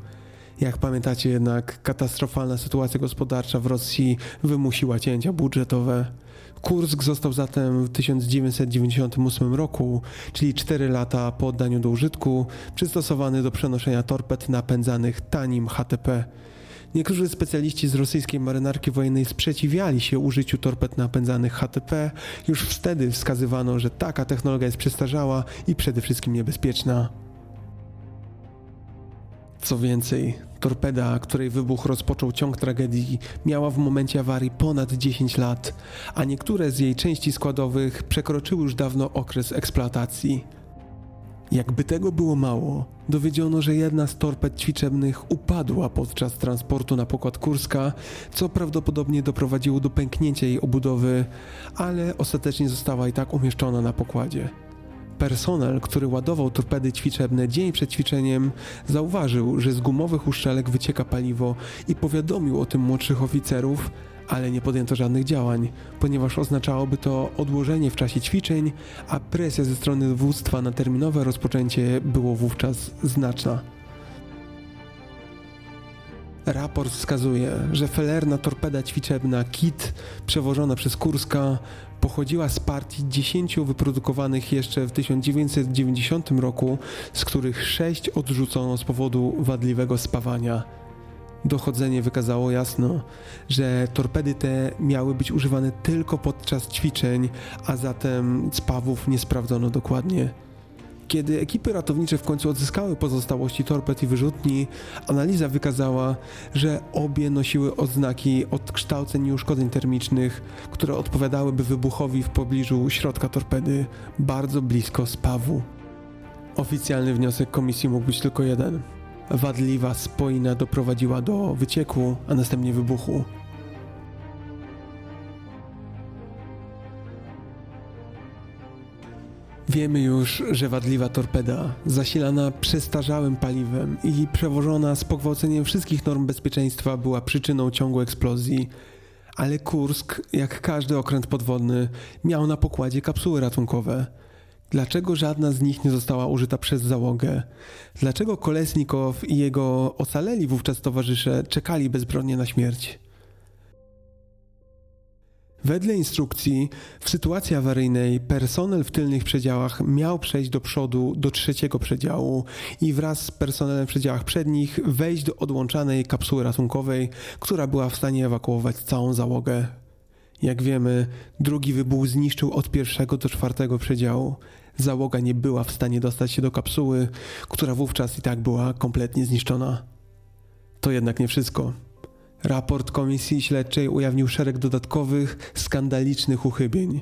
Jak pamiętacie jednak, katastrofalna sytuacja gospodarcza w Rosji wymusiła cięcia budżetowe. Kursk został zatem w 1998 roku, czyli 4 lata po oddaniu do użytku, przystosowany do przenoszenia torped napędzanych tanim HTP. Niektórzy specjaliści z rosyjskiej marynarki wojennej sprzeciwiali się użyciu torped napędzanych HTP. Już wtedy wskazywano, że taka technologia jest przestarzała i przede wszystkim niebezpieczna. Co więcej, torpeda, której wybuch rozpoczął ciąg tragedii, miała w momencie awarii ponad 10 lat, a niektóre z jej części składowych przekroczyły już dawno okres eksploatacji. Jakby tego było mało, dowiedziono, że jedna z torped ćwiczebnych upadła podczas transportu na pokład Kurska, co prawdopodobnie doprowadziło do pęknięcia jej obudowy, ale ostatecznie została i tak umieszczona na pokładzie. Personel, który ładował torpedy ćwiczebne dzień przed ćwiczeniem, zauważył, że z gumowych uszczelek wycieka paliwo i powiadomił o tym młodszych oficerów, ale nie podjęto żadnych działań, ponieważ oznaczałoby to odłożenie w czasie ćwiczeń, a presja ze strony dowództwa na terminowe rozpoczęcie było wówczas znaczna. Raport wskazuje, że felerna torpeda ćwiczebna KIT przewożona przez Kurska pochodziła z partii 10 wyprodukowanych jeszcze w 1990 roku, z których 6 odrzucono z powodu wadliwego spawania. Dochodzenie wykazało jasno, że torpedy te miały być używane tylko podczas ćwiczeń, a zatem spawów nie sprawdzono dokładnie. Kiedy ekipy ratownicze w końcu odzyskały pozostałości torped i wyrzutni, analiza wykazała, że obie nosiły odznaki odkształceń i uszkodzeń termicznych, które odpowiadałyby wybuchowi w pobliżu środka torpedy, bardzo blisko spawu. Oficjalny wniosek komisji mógł być tylko jeden. Wadliwa spoina doprowadziła do wycieku, a następnie wybuchu. Wiemy już, że wadliwa torpeda, zasilana przestarzałym paliwem i przewożona z pogwałceniem wszystkich norm bezpieczeństwa, była przyczyną ciągu eksplozji. Ale Kursk, jak każdy okręt podwodny, miał na pokładzie kapsuły ratunkowe. Dlaczego żadna z nich nie została użyta przez załogę? Dlaczego Kolesnikow i jego ocaleli wówczas towarzysze czekali bezbronnie na śmierć? Wedle instrukcji, w sytuacji awaryjnej personel w tylnych przedziałach miał przejść do przodu do trzeciego przedziału i wraz z personelem w przedziałach przednich wejść do odłączanej kapsuły ratunkowej, która była w stanie ewakuować całą załogę. Jak wiemy, drugi wybuch zniszczył od pierwszego do czwartego przedziału. Załoga nie była w stanie dostać się do kapsuły, która wówczas i tak była kompletnie zniszczona. To jednak nie wszystko. Raport komisji śledczej ujawnił szereg dodatkowych, skandalicznych uchybień.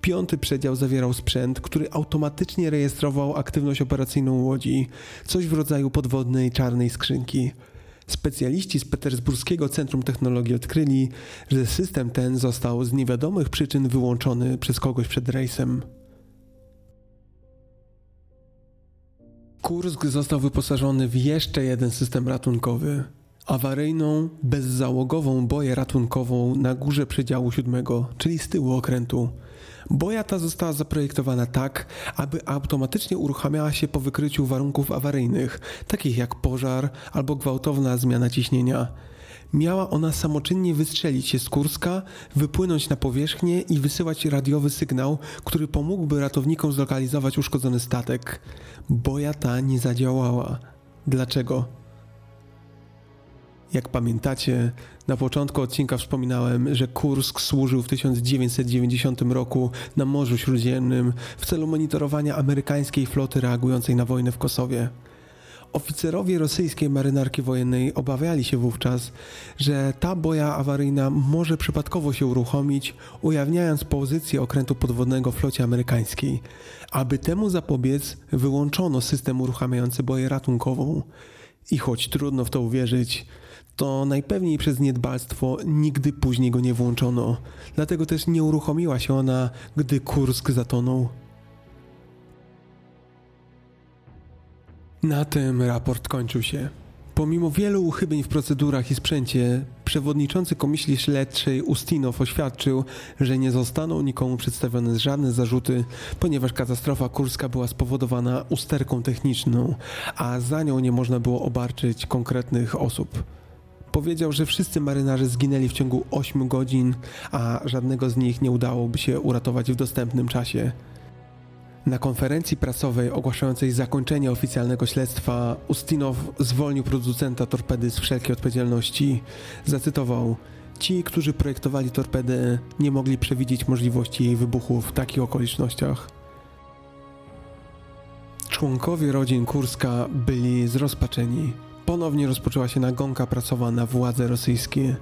Piąty przedział zawierał sprzęt, który automatycznie rejestrował aktywność operacyjną łodzi, coś w rodzaju podwodnej czarnej skrzynki. Specjaliści z Petersburskiego Centrum Technologii odkryli, że system ten został z niewiadomych przyczyn wyłączony przez kogoś przed rejsem. Kursk został wyposażony w jeszcze jeden system ratunkowy. Awaryjną, bezzałogową boję ratunkową na górze przedziału siódmego, czyli z tyłu okrętu. Boja ta została zaprojektowana tak, aby automatycznie uruchamiała się po wykryciu warunków awaryjnych, takich jak pożar albo gwałtowna zmiana ciśnienia. Miała ona samoczynnie wystrzelić się z Kurska, wypłynąć na powierzchnię i wysyłać radiowy sygnał, który pomógłby ratownikom zlokalizować uszkodzony statek. Boja ta nie zadziałała. Dlaczego? Jak pamiętacie, na początku odcinka wspominałem, że Kursk służył w 1990 roku na Morzu Śródziemnym w celu monitorowania amerykańskiej floty reagującej na wojnę w Kosowie. Oficerowie rosyjskiej marynarki wojennej obawiali się wówczas, że ta boja awaryjna może przypadkowo się uruchomić, ujawniając pozycję okrętu podwodnego flocie amerykańskiej. Aby temu zapobiec, wyłączono system uruchamiający boję ratunkową. I choć trudno w to uwierzyć, to najpewniej przez niedbalstwo nigdy później go nie włączono. Dlatego też nie uruchomiła się ona, gdy Kursk zatonął. Na tym raport kończył się. Pomimo wielu uchybień w procedurach i sprzęcie, przewodniczący Komisji Śledczej Ustinow oświadczył, że nie zostaną nikomu przedstawione żadne zarzuty, ponieważ katastrofa kurska była spowodowana usterką techniczną, a za nią nie można było obarczyć konkretnych osób. Powiedział, że wszyscy marynarze zginęli w ciągu 8 godzin, a żadnego z nich nie udałoby się uratować w dostępnym czasie. Na konferencji prasowej ogłaszającej zakończenie oficjalnego śledztwa Ustinow zwolnił producenta torpedy z wszelkiej odpowiedzialności. Zacytował: Ci, którzy projektowali torpedę, nie mogli przewidzieć możliwości jej wybuchu w takich okolicznościach. Członkowie rodzin Kurska byli zrozpaczeni. Ponownie rozpoczęła się nagonka prasowa na władze rosyjskie.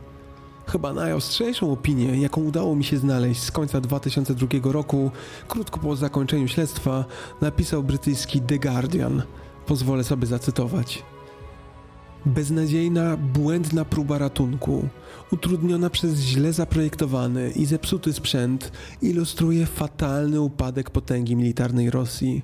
Chyba najostrzejszą opinię, jaką udało mi się znaleźć z końca 2002 roku, krótko po zakończeniu śledztwa, napisał brytyjski The Guardian. Pozwolę sobie zacytować. Beznadziejna, błędna próba ratunku, utrudniona przez źle zaprojektowany i zepsuty sprzęt, ilustruje fatalny upadek potęgi militarnej Rosji.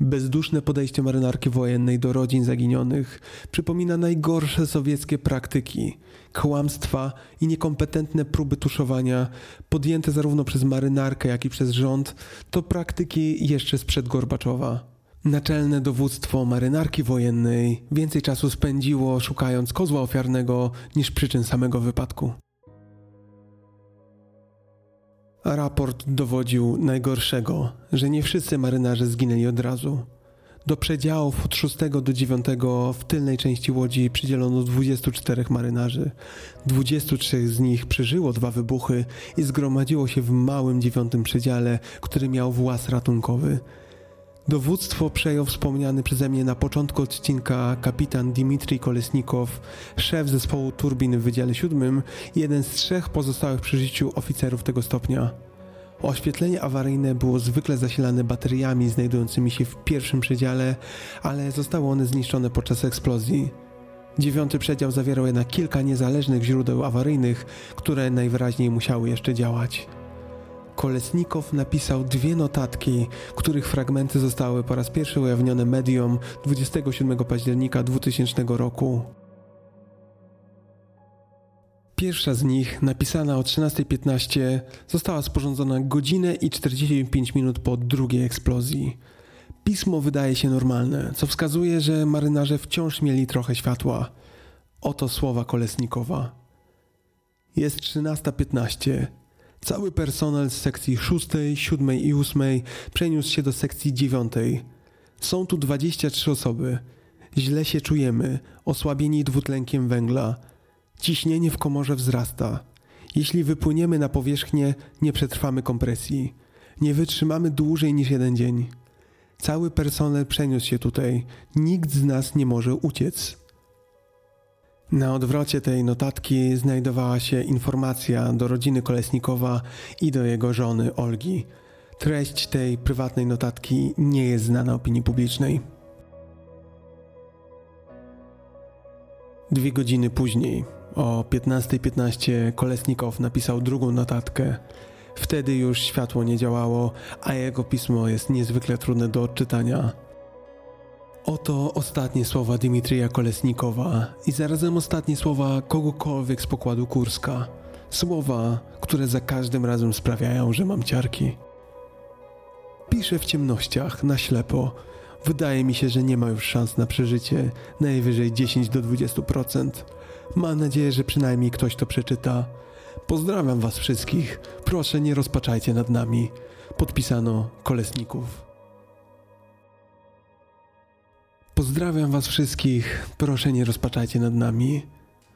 Bezduszne podejście marynarki wojennej do rodzin zaginionych przypomina najgorsze sowieckie praktyki, kłamstwa i niekompetentne próby tuszowania, podjęte zarówno przez marynarkę, jak i przez rząd, to praktyki jeszcze sprzed Gorbaczowa. Naczelne dowództwo marynarki wojennej więcej czasu spędziło szukając kozła ofiarnego niż przyczyn samego wypadku. Raport dowodził najgorszego, że nie wszyscy marynarze zginęli od razu. Do przedziałów od 6 do 9 w tylnej części łodzi przydzielono 24 marynarzy. 23 z nich przeżyło dwa wybuchy i zgromadziło się w małym dziewiątym przedziale, który miał włas ratunkowy. Dowództwo przejął wspomniany przeze mnie na początku odcinka kapitan Dmitrij Kolesnikow, szef zespołu turbin w Wydziale Siódmym i jeden z trzech pozostałych przy życiu oficerów tego stopnia. Oświetlenie awaryjne było zwykle zasilane bateriami znajdującymi się w pierwszym przedziale, ale zostały one zniszczone podczas eksplozji. Dziewiąty przedział zawierał jednak kilka niezależnych źródeł awaryjnych, które najwyraźniej musiały jeszcze działać. Kolesnikow napisał dwie notatki, których fragmenty zostały po raz pierwszy ujawnione mediom 27 października 2000 roku. Pierwsza z nich, napisana o 13.15, została sporządzona godzinę i 45 minut po drugiej eksplozji. Pismo wydaje się normalne, co wskazuje, że marynarze wciąż mieli trochę światła. Oto słowa Kolesnikowa. Jest 13.15. Cały personel z sekcji 6, 7 i 8 przeniósł się do sekcji 9. Są tu 23 osoby. Źle się czujemy, osłabieni dwutlenkiem węgla. Ciśnienie w komorze wzrasta. Jeśli wypłyniemy na powierzchnię, nie przetrwamy kompresji. Nie wytrzymamy dłużej niż jeden dzień. Cały personel przeniósł się tutaj. Nikt z nas nie może uciec. Na odwrocie tej notatki znajdowała się informacja do rodziny Kolesnikowa i do jego żony Olgi. Treść tej prywatnej notatki nie jest znana opinii publicznej. Dwie godziny później, o 15.15, .15, Kolesnikow napisał drugą notatkę. Wtedy już światło nie działało, a jego pismo jest niezwykle trudne do odczytania. Oto ostatnie słowa Dimitrija Kolesnikowa i zarazem ostatnie słowa kogokolwiek z pokładu Kurska. Słowa, które za każdym razem sprawiają, że mam ciarki. Piszę w ciemnościach, na ślepo. Wydaje mi się, że nie ma już szans na przeżycie, najwyżej 10 do 20%. Mam nadzieję, że przynajmniej ktoś to przeczyta. Pozdrawiam Was wszystkich. Proszę, nie rozpaczajcie nad nami. Podpisano Kolesników. Pozdrawiam Was wszystkich. Proszę, nie rozpaczajcie nad nami.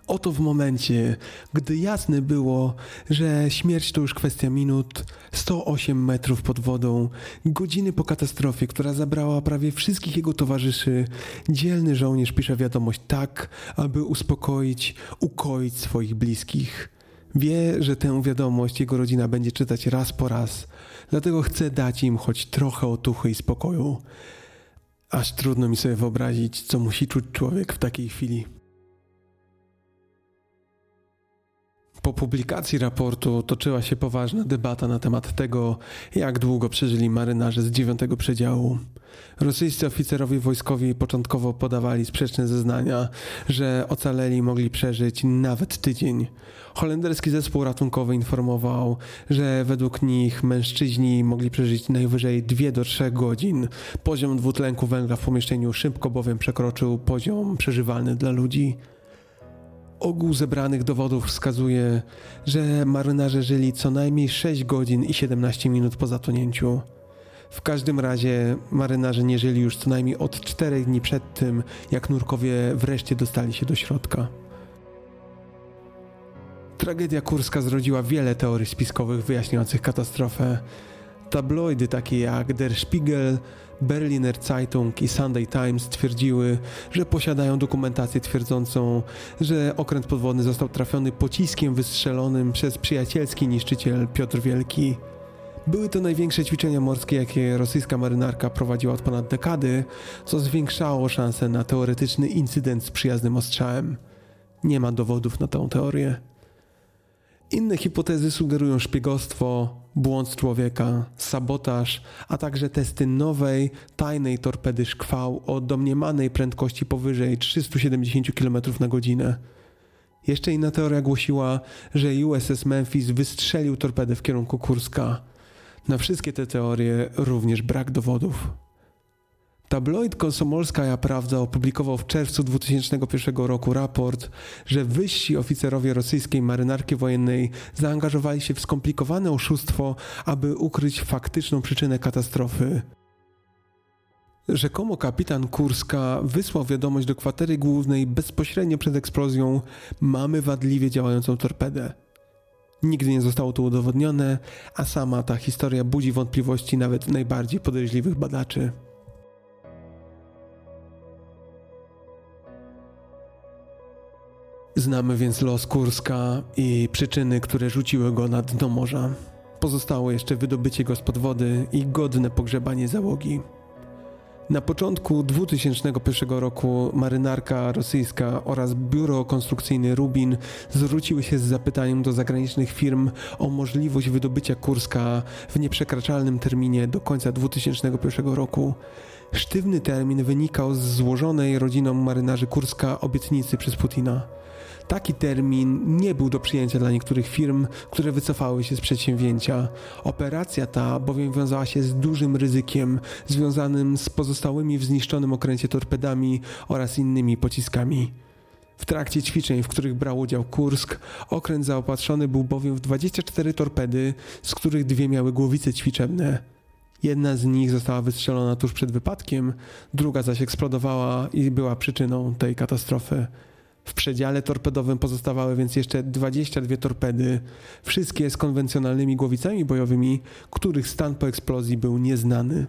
Oto w momencie, gdy jasne było, że śmierć to już kwestia minut, 108 metrów pod wodą, godziny po katastrofie, która zabrała prawie wszystkich jego towarzyszy, dzielny żołnierz pisze wiadomość tak, aby uspokoić, ukoić swoich bliskich. Wie, że tę wiadomość jego rodzina będzie czytać raz po raz, dlatego chce dać im choć trochę otuchy i spokoju. Aż trudno mi sobie wyobrazić, co musi czuć człowiek w takiej chwili. Po publikacji raportu toczyła się poważna debata na temat tego, jak długo przeżyli marynarze z dziewiątego przedziału. Rosyjscy oficerowie wojskowi początkowo podawali sprzeczne zeznania, że ocaleli mogli przeżyć nawet tydzień. Holenderski zespół ratunkowy informował, że według nich mężczyźni mogli przeżyć najwyżej 2 do 3 godzin. Poziom dwutlenku węgla w pomieszczeniu szybko bowiem przekroczył poziom przeżywalny dla ludzi. Ogół zebranych dowodów wskazuje, że marynarze żyli co najmniej 6 godzin i 17 minut po zatonięciu. W każdym razie marynarze nie żyli już co najmniej od 4 dni przed tym, jak nurkowie wreszcie dostali się do środka. Tragedia kurska zrodziła wiele teorii spiskowych wyjaśniających katastrofę. Tabloidy takie jak Der Spiegel, Berliner Zeitung i Sunday Times twierdziły, że posiadają dokumentację twierdzącą, że okręt podwodny został trafiony pociskiem wystrzelonym przez przyjacielski niszczyciel Piotr Wielki. Były to największe ćwiczenia morskie, jakie rosyjska marynarka prowadziła od ponad dekady, co zwiększało szanse na teoretyczny incydent z przyjaznym ostrzałem. Nie ma dowodów na tę teorię. Inne hipotezy sugerują szpiegostwo, błąd człowieka, sabotaż, a także testy nowej, tajnej torpedy szkwał o domniemanej prędkości powyżej 370 km na godzinę. Jeszcze inna teoria głosiła, że USS Memphis wystrzelił torpedę w kierunku Kurska. Na wszystkie te teorie również brak dowodów. Tabloid Komsomolskaja Prawda opublikował w czerwcu 2001 roku raport, że wyżsi oficerowie rosyjskiej marynarki wojennej zaangażowali się w skomplikowane oszustwo, aby ukryć faktyczną przyczynę katastrofy. Rzekomo kapitan Kurska wysłał wiadomość do kwatery głównej bezpośrednio przed eksplozją: Mamy wadliwie działającą torpedę. Nigdy nie zostało to udowodnione, a sama ta historia budzi wątpliwości nawet najbardziej podejrzliwych badaczy. Znamy więc los Kurska i przyczyny, które rzuciły go na dno morza. Pozostało jeszcze wydobycie go spod wody i godne pogrzebanie załogi. Na początku 2001 roku marynarka rosyjska oraz biuro konstrukcyjne Rubin zwróciły się z zapytaniem do zagranicznych firm o możliwość wydobycia Kurska w nieprzekraczalnym terminie do końca 2001 roku. Sztywny termin wynikał z złożonej rodziną marynarzy Kurska obietnicy przez Putina. Taki termin nie był do przyjęcia dla niektórych firm, które wycofały się z przedsięwzięcia. Operacja ta bowiem wiązała się z dużym ryzykiem związanym z pozostałymi w zniszczonym okręcie torpedami oraz innymi pociskami. W trakcie ćwiczeń, w których brał udział Kursk, okręt zaopatrzony był bowiem w 24 torpedy, z których dwie miały głowice ćwiczebne. Jedna z nich została wystrzelona tuż przed wypadkiem, druga zaś eksplodowała i była przyczyną tej katastrofy. W przedziale torpedowym pozostawały więc jeszcze 22 torpedy, wszystkie z konwencjonalnymi głowicami bojowymi, których stan po eksplozji był nieznany.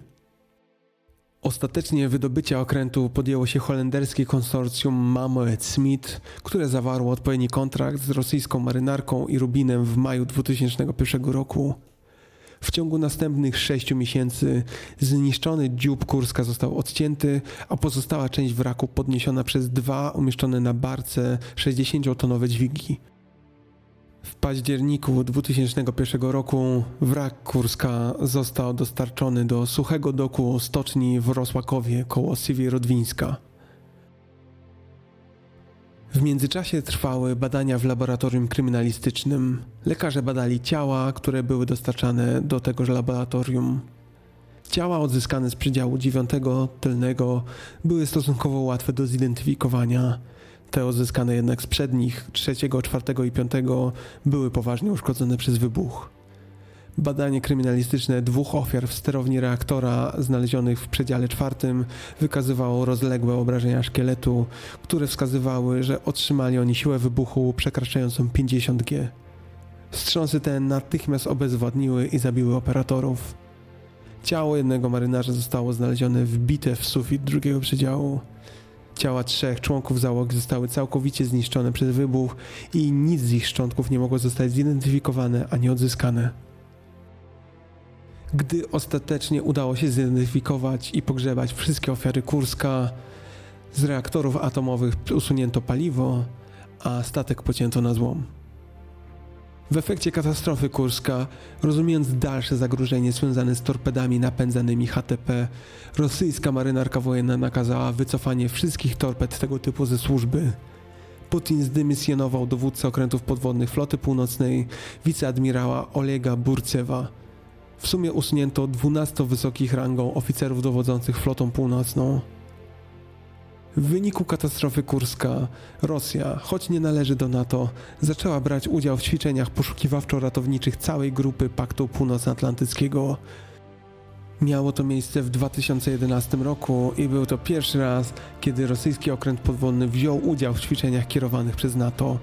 Ostatecznie wydobycia okrętu podjęło się holenderskie konsorcjum Mamoet Smith, które zawarło odpowiedni kontrakt z rosyjską marynarką i Rubinem w maju 2001 roku. W ciągu następnych sześciu miesięcy zniszczony dziób Kurska został odcięty, a pozostała część wraku podniesiona przez dwa umieszczone na barce 60-tonowe dźwigi. W październiku 2001 roku wrak Kurska został dostarczony do suchego doku stoczni w Rosłakowie koło Siewierodwińska. W międzyczasie trwały badania w laboratorium kryminalistycznym. Lekarze badali ciała, które były dostarczane do tegoż laboratorium. Ciała odzyskane z przedziału 9 tylnego były stosunkowo łatwe do zidentyfikowania. Te odzyskane jednak z przednich, trzeciego, czwartego i piątego, były poważnie uszkodzone przez wybuch. Badanie kryminalistyczne dwóch ofiar w sterowni reaktora znalezionych w przedziale czwartym wykazywało rozległe obrażenia szkieletu, które wskazywały, że otrzymali oni siłę wybuchu przekraczającą 50 G. Wstrząsy te natychmiast obezwładniły i zabiły operatorów. Ciało jednego marynarza zostało znalezione wbite w sufit drugiego przedziału. Ciała trzech członków załogi zostały całkowicie zniszczone przez wybuch i nic z ich szczątków nie mogło zostać zidentyfikowane ani odzyskane. Gdy ostatecznie udało się zidentyfikować i pogrzebać wszystkie ofiary Kurska, z reaktorów atomowych usunięto paliwo, a statek pocięto na złom. W efekcie katastrofy Kurska, rozumiejąc dalsze zagrożenie związane z torpedami napędzanymi HTP, rosyjska marynarka wojenna nakazała wycofanie wszystkich torped tego typu ze służby. Putin zdymisjonował dowódcę okrętów podwodnych floty północnej, wiceadmirała Olega Burcewa. W sumie usunięto 12 wysokich rangą oficerów dowodzących flotą północną. W wyniku katastrofy Kurska, Rosja, choć nie należy do NATO, zaczęła brać udział w ćwiczeniach poszukiwawczo-ratowniczych całej grupy Paktu Północnoatlantyckiego. Miało to miejsce w 2011 roku i był to pierwszy raz, kiedy rosyjski okręt podwodny wziął udział w ćwiczeniach kierowanych przez NATO.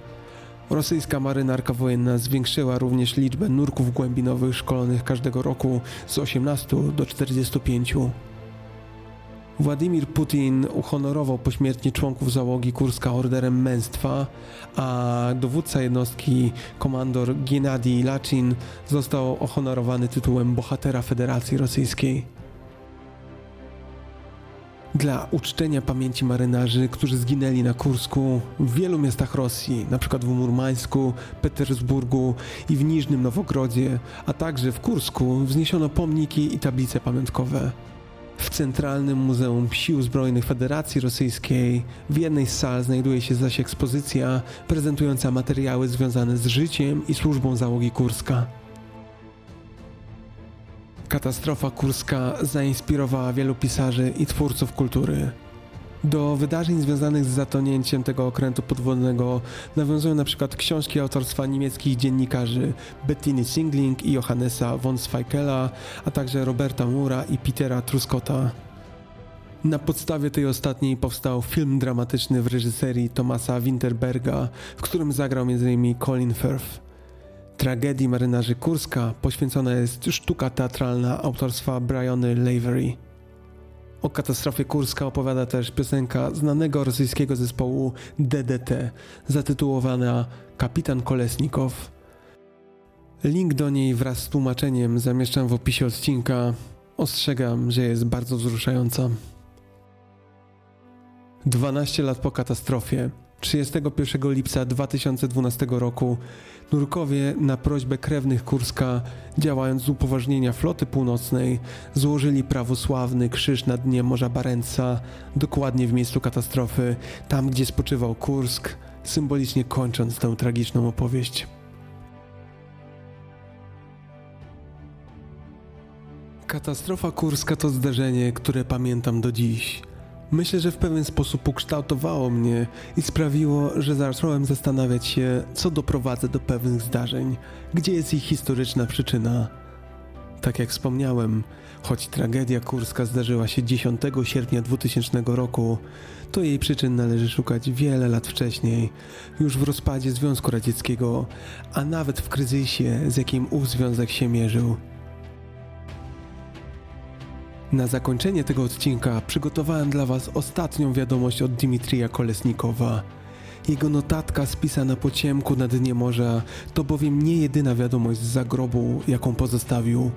Rosyjska marynarka wojenna zwiększyła również liczbę nurków głębinowych szkolonych każdego roku z 18 do 45. Władimir Putin uhonorował pośmiertnie członków załogi Kurska orderem męstwa, a dowódca jednostki, komandor Gennady Lachin, został uhonorowany tytułem bohatera Federacji Rosyjskiej. Dla uczczenia pamięci marynarzy, którzy zginęli na Kursku w wielu miastach Rosji, np. w Murmańsku, Petersburgu i w Niżnym Nowogrodzie, a także w Kursku wzniesiono pomniki i tablice pamiątkowe. W Centralnym Muzeum Sił Zbrojnych Federacji Rosyjskiej w jednej z sal znajduje się zaś ekspozycja prezentująca materiały związane z życiem i służbą załogi Kurska. Katastrofa kurska zainspirowała wielu pisarzy i twórców kultury. Do wydarzeń związanych z zatonięciem tego okrętu podwodnego nawiązują na przykład książki autorstwa niemieckich dziennikarzy Bettiny Singling i Johannesa von Zweikela, a także Roberta Mura i Petera Truskota. Na podstawie tej ostatniej powstał film dramatyczny w reżyserii Thomasa Winterberga, w którym zagrał m.in. Colin Firth. Tragedii marynarzy Kurska poświęcona jest sztuka teatralna autorstwa Briany Lavery. O katastrofie Kurska opowiada też piosenka znanego rosyjskiego zespołu DDT, zatytułowana Kapitan Kolesnikow. Link do niej wraz z tłumaczeniem zamieszczam w opisie odcinka. Ostrzegam, że jest bardzo wzruszająca. 12 lat po katastrofie, 31 lipca 2012 roku, nurkowie na prośbę krewnych Kurska, działając z upoważnienia floty północnej, złożyli prawosławny krzyż na dnie Morza Barenca, dokładnie w miejscu katastrofy, tam gdzie spoczywał Kursk, symbolicznie kończąc tę tragiczną opowieść. Katastrofa kurska to zdarzenie, które pamiętam do dziś. Myślę, że w pewien sposób ukształtowało mnie i sprawiło, że zacząłem zastanawiać się, co doprowadza do pewnych zdarzeń, gdzie jest ich historyczna przyczyna. Tak jak wspomniałem, choć tragedia kurska zdarzyła się 10 sierpnia 2000 roku, to jej przyczyn należy szukać wiele lat wcześniej, już w rozpadzie Związku Radzieckiego, a nawet w kryzysie, z jakim ów związek się mierzył. Na zakończenie tego odcinka przygotowałem dla Was ostatnią wiadomość od Dimitrija Kolesnikowa. Jego notatka spisana po ciemku na dnie morza to bowiem nie jedyna wiadomość z zagrobu, jaką pozostawił.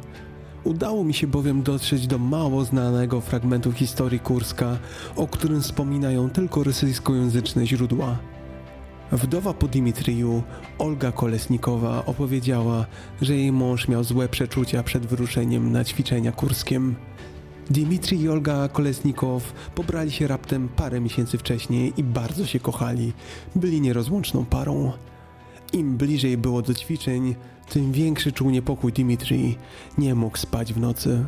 Udało mi się bowiem dotrzeć do mało znanego fragmentu historii Kurska, o którym wspominają tylko rosyjskojęzyczne źródła. Wdowa po Dimitriju, Olga Kolesnikowa, opowiedziała, że jej mąż miał złe przeczucia przed wyruszeniem na ćwiczenia kurskiem. Dimitri i Olga Kolesnikow pobrali się raptem parę miesięcy wcześniej i bardzo się kochali. Byli nierozłączną parą. Im bliżej było do ćwiczeń, tym większy czuł niepokój Dimitri. Nie mógł spać w nocy.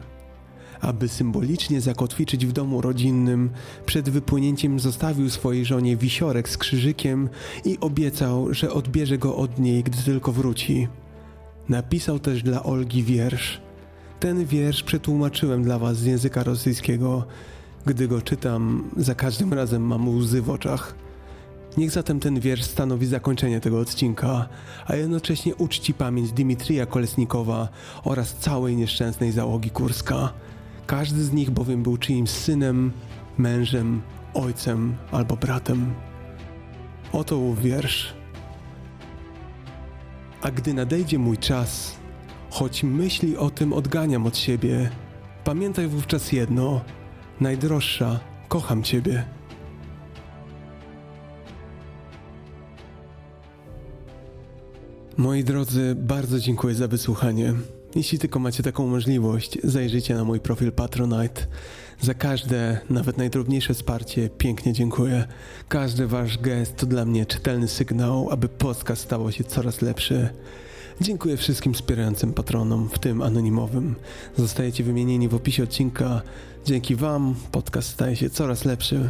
Aby symbolicznie zakotwiczyć w domu rodzinnym, przed wypłynięciem zostawił swojej żonie wisiorek z krzyżykiem i obiecał, że odbierze go od niej, gdy tylko wróci. Napisał też dla Olgi wiersz. Ten wiersz przetłumaczyłem dla Was z języka rosyjskiego. Gdy go czytam, za każdym razem mam łzy w oczach. Niech zatem ten wiersz stanowi zakończenie tego odcinka, a jednocześnie uczci pamięć Dimitrija Kolesnikowa oraz całej nieszczęsnej załogi Kurska. Każdy z nich bowiem był czyimś synem, mężem, ojcem albo bratem. Oto wiersz. A gdy nadejdzie mój czas, choć myśli o tym odganiam od siebie, pamiętaj wówczas jedno: najdroższa, kocham ciebie. Moi drodzy, bardzo dziękuję za wysłuchanie. Jeśli tylko macie taką możliwość, zajrzyjcie na mój profil Patronite. Za każde, nawet najdrobniejsze wsparcie pięknie dziękuję. Każdy wasz gest to dla mnie czytelny sygnał, aby podcast stało się coraz lepszy. Dziękuję wszystkim wspierającym patronom, w tym anonimowym. Zostajecie wymienieni w opisie odcinka. Dzięki wam podcast staje się coraz lepszy.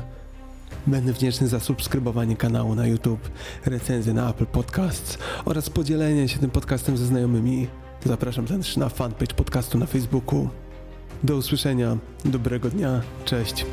Będę wdzięczny za subskrybowanie kanału na YouTube, recenzję na Apple Podcasts oraz podzielenie się tym podcastem ze znajomymi. Zapraszam też na fanpage podcastu na Facebooku. Do usłyszenia, dobrego dnia, cześć.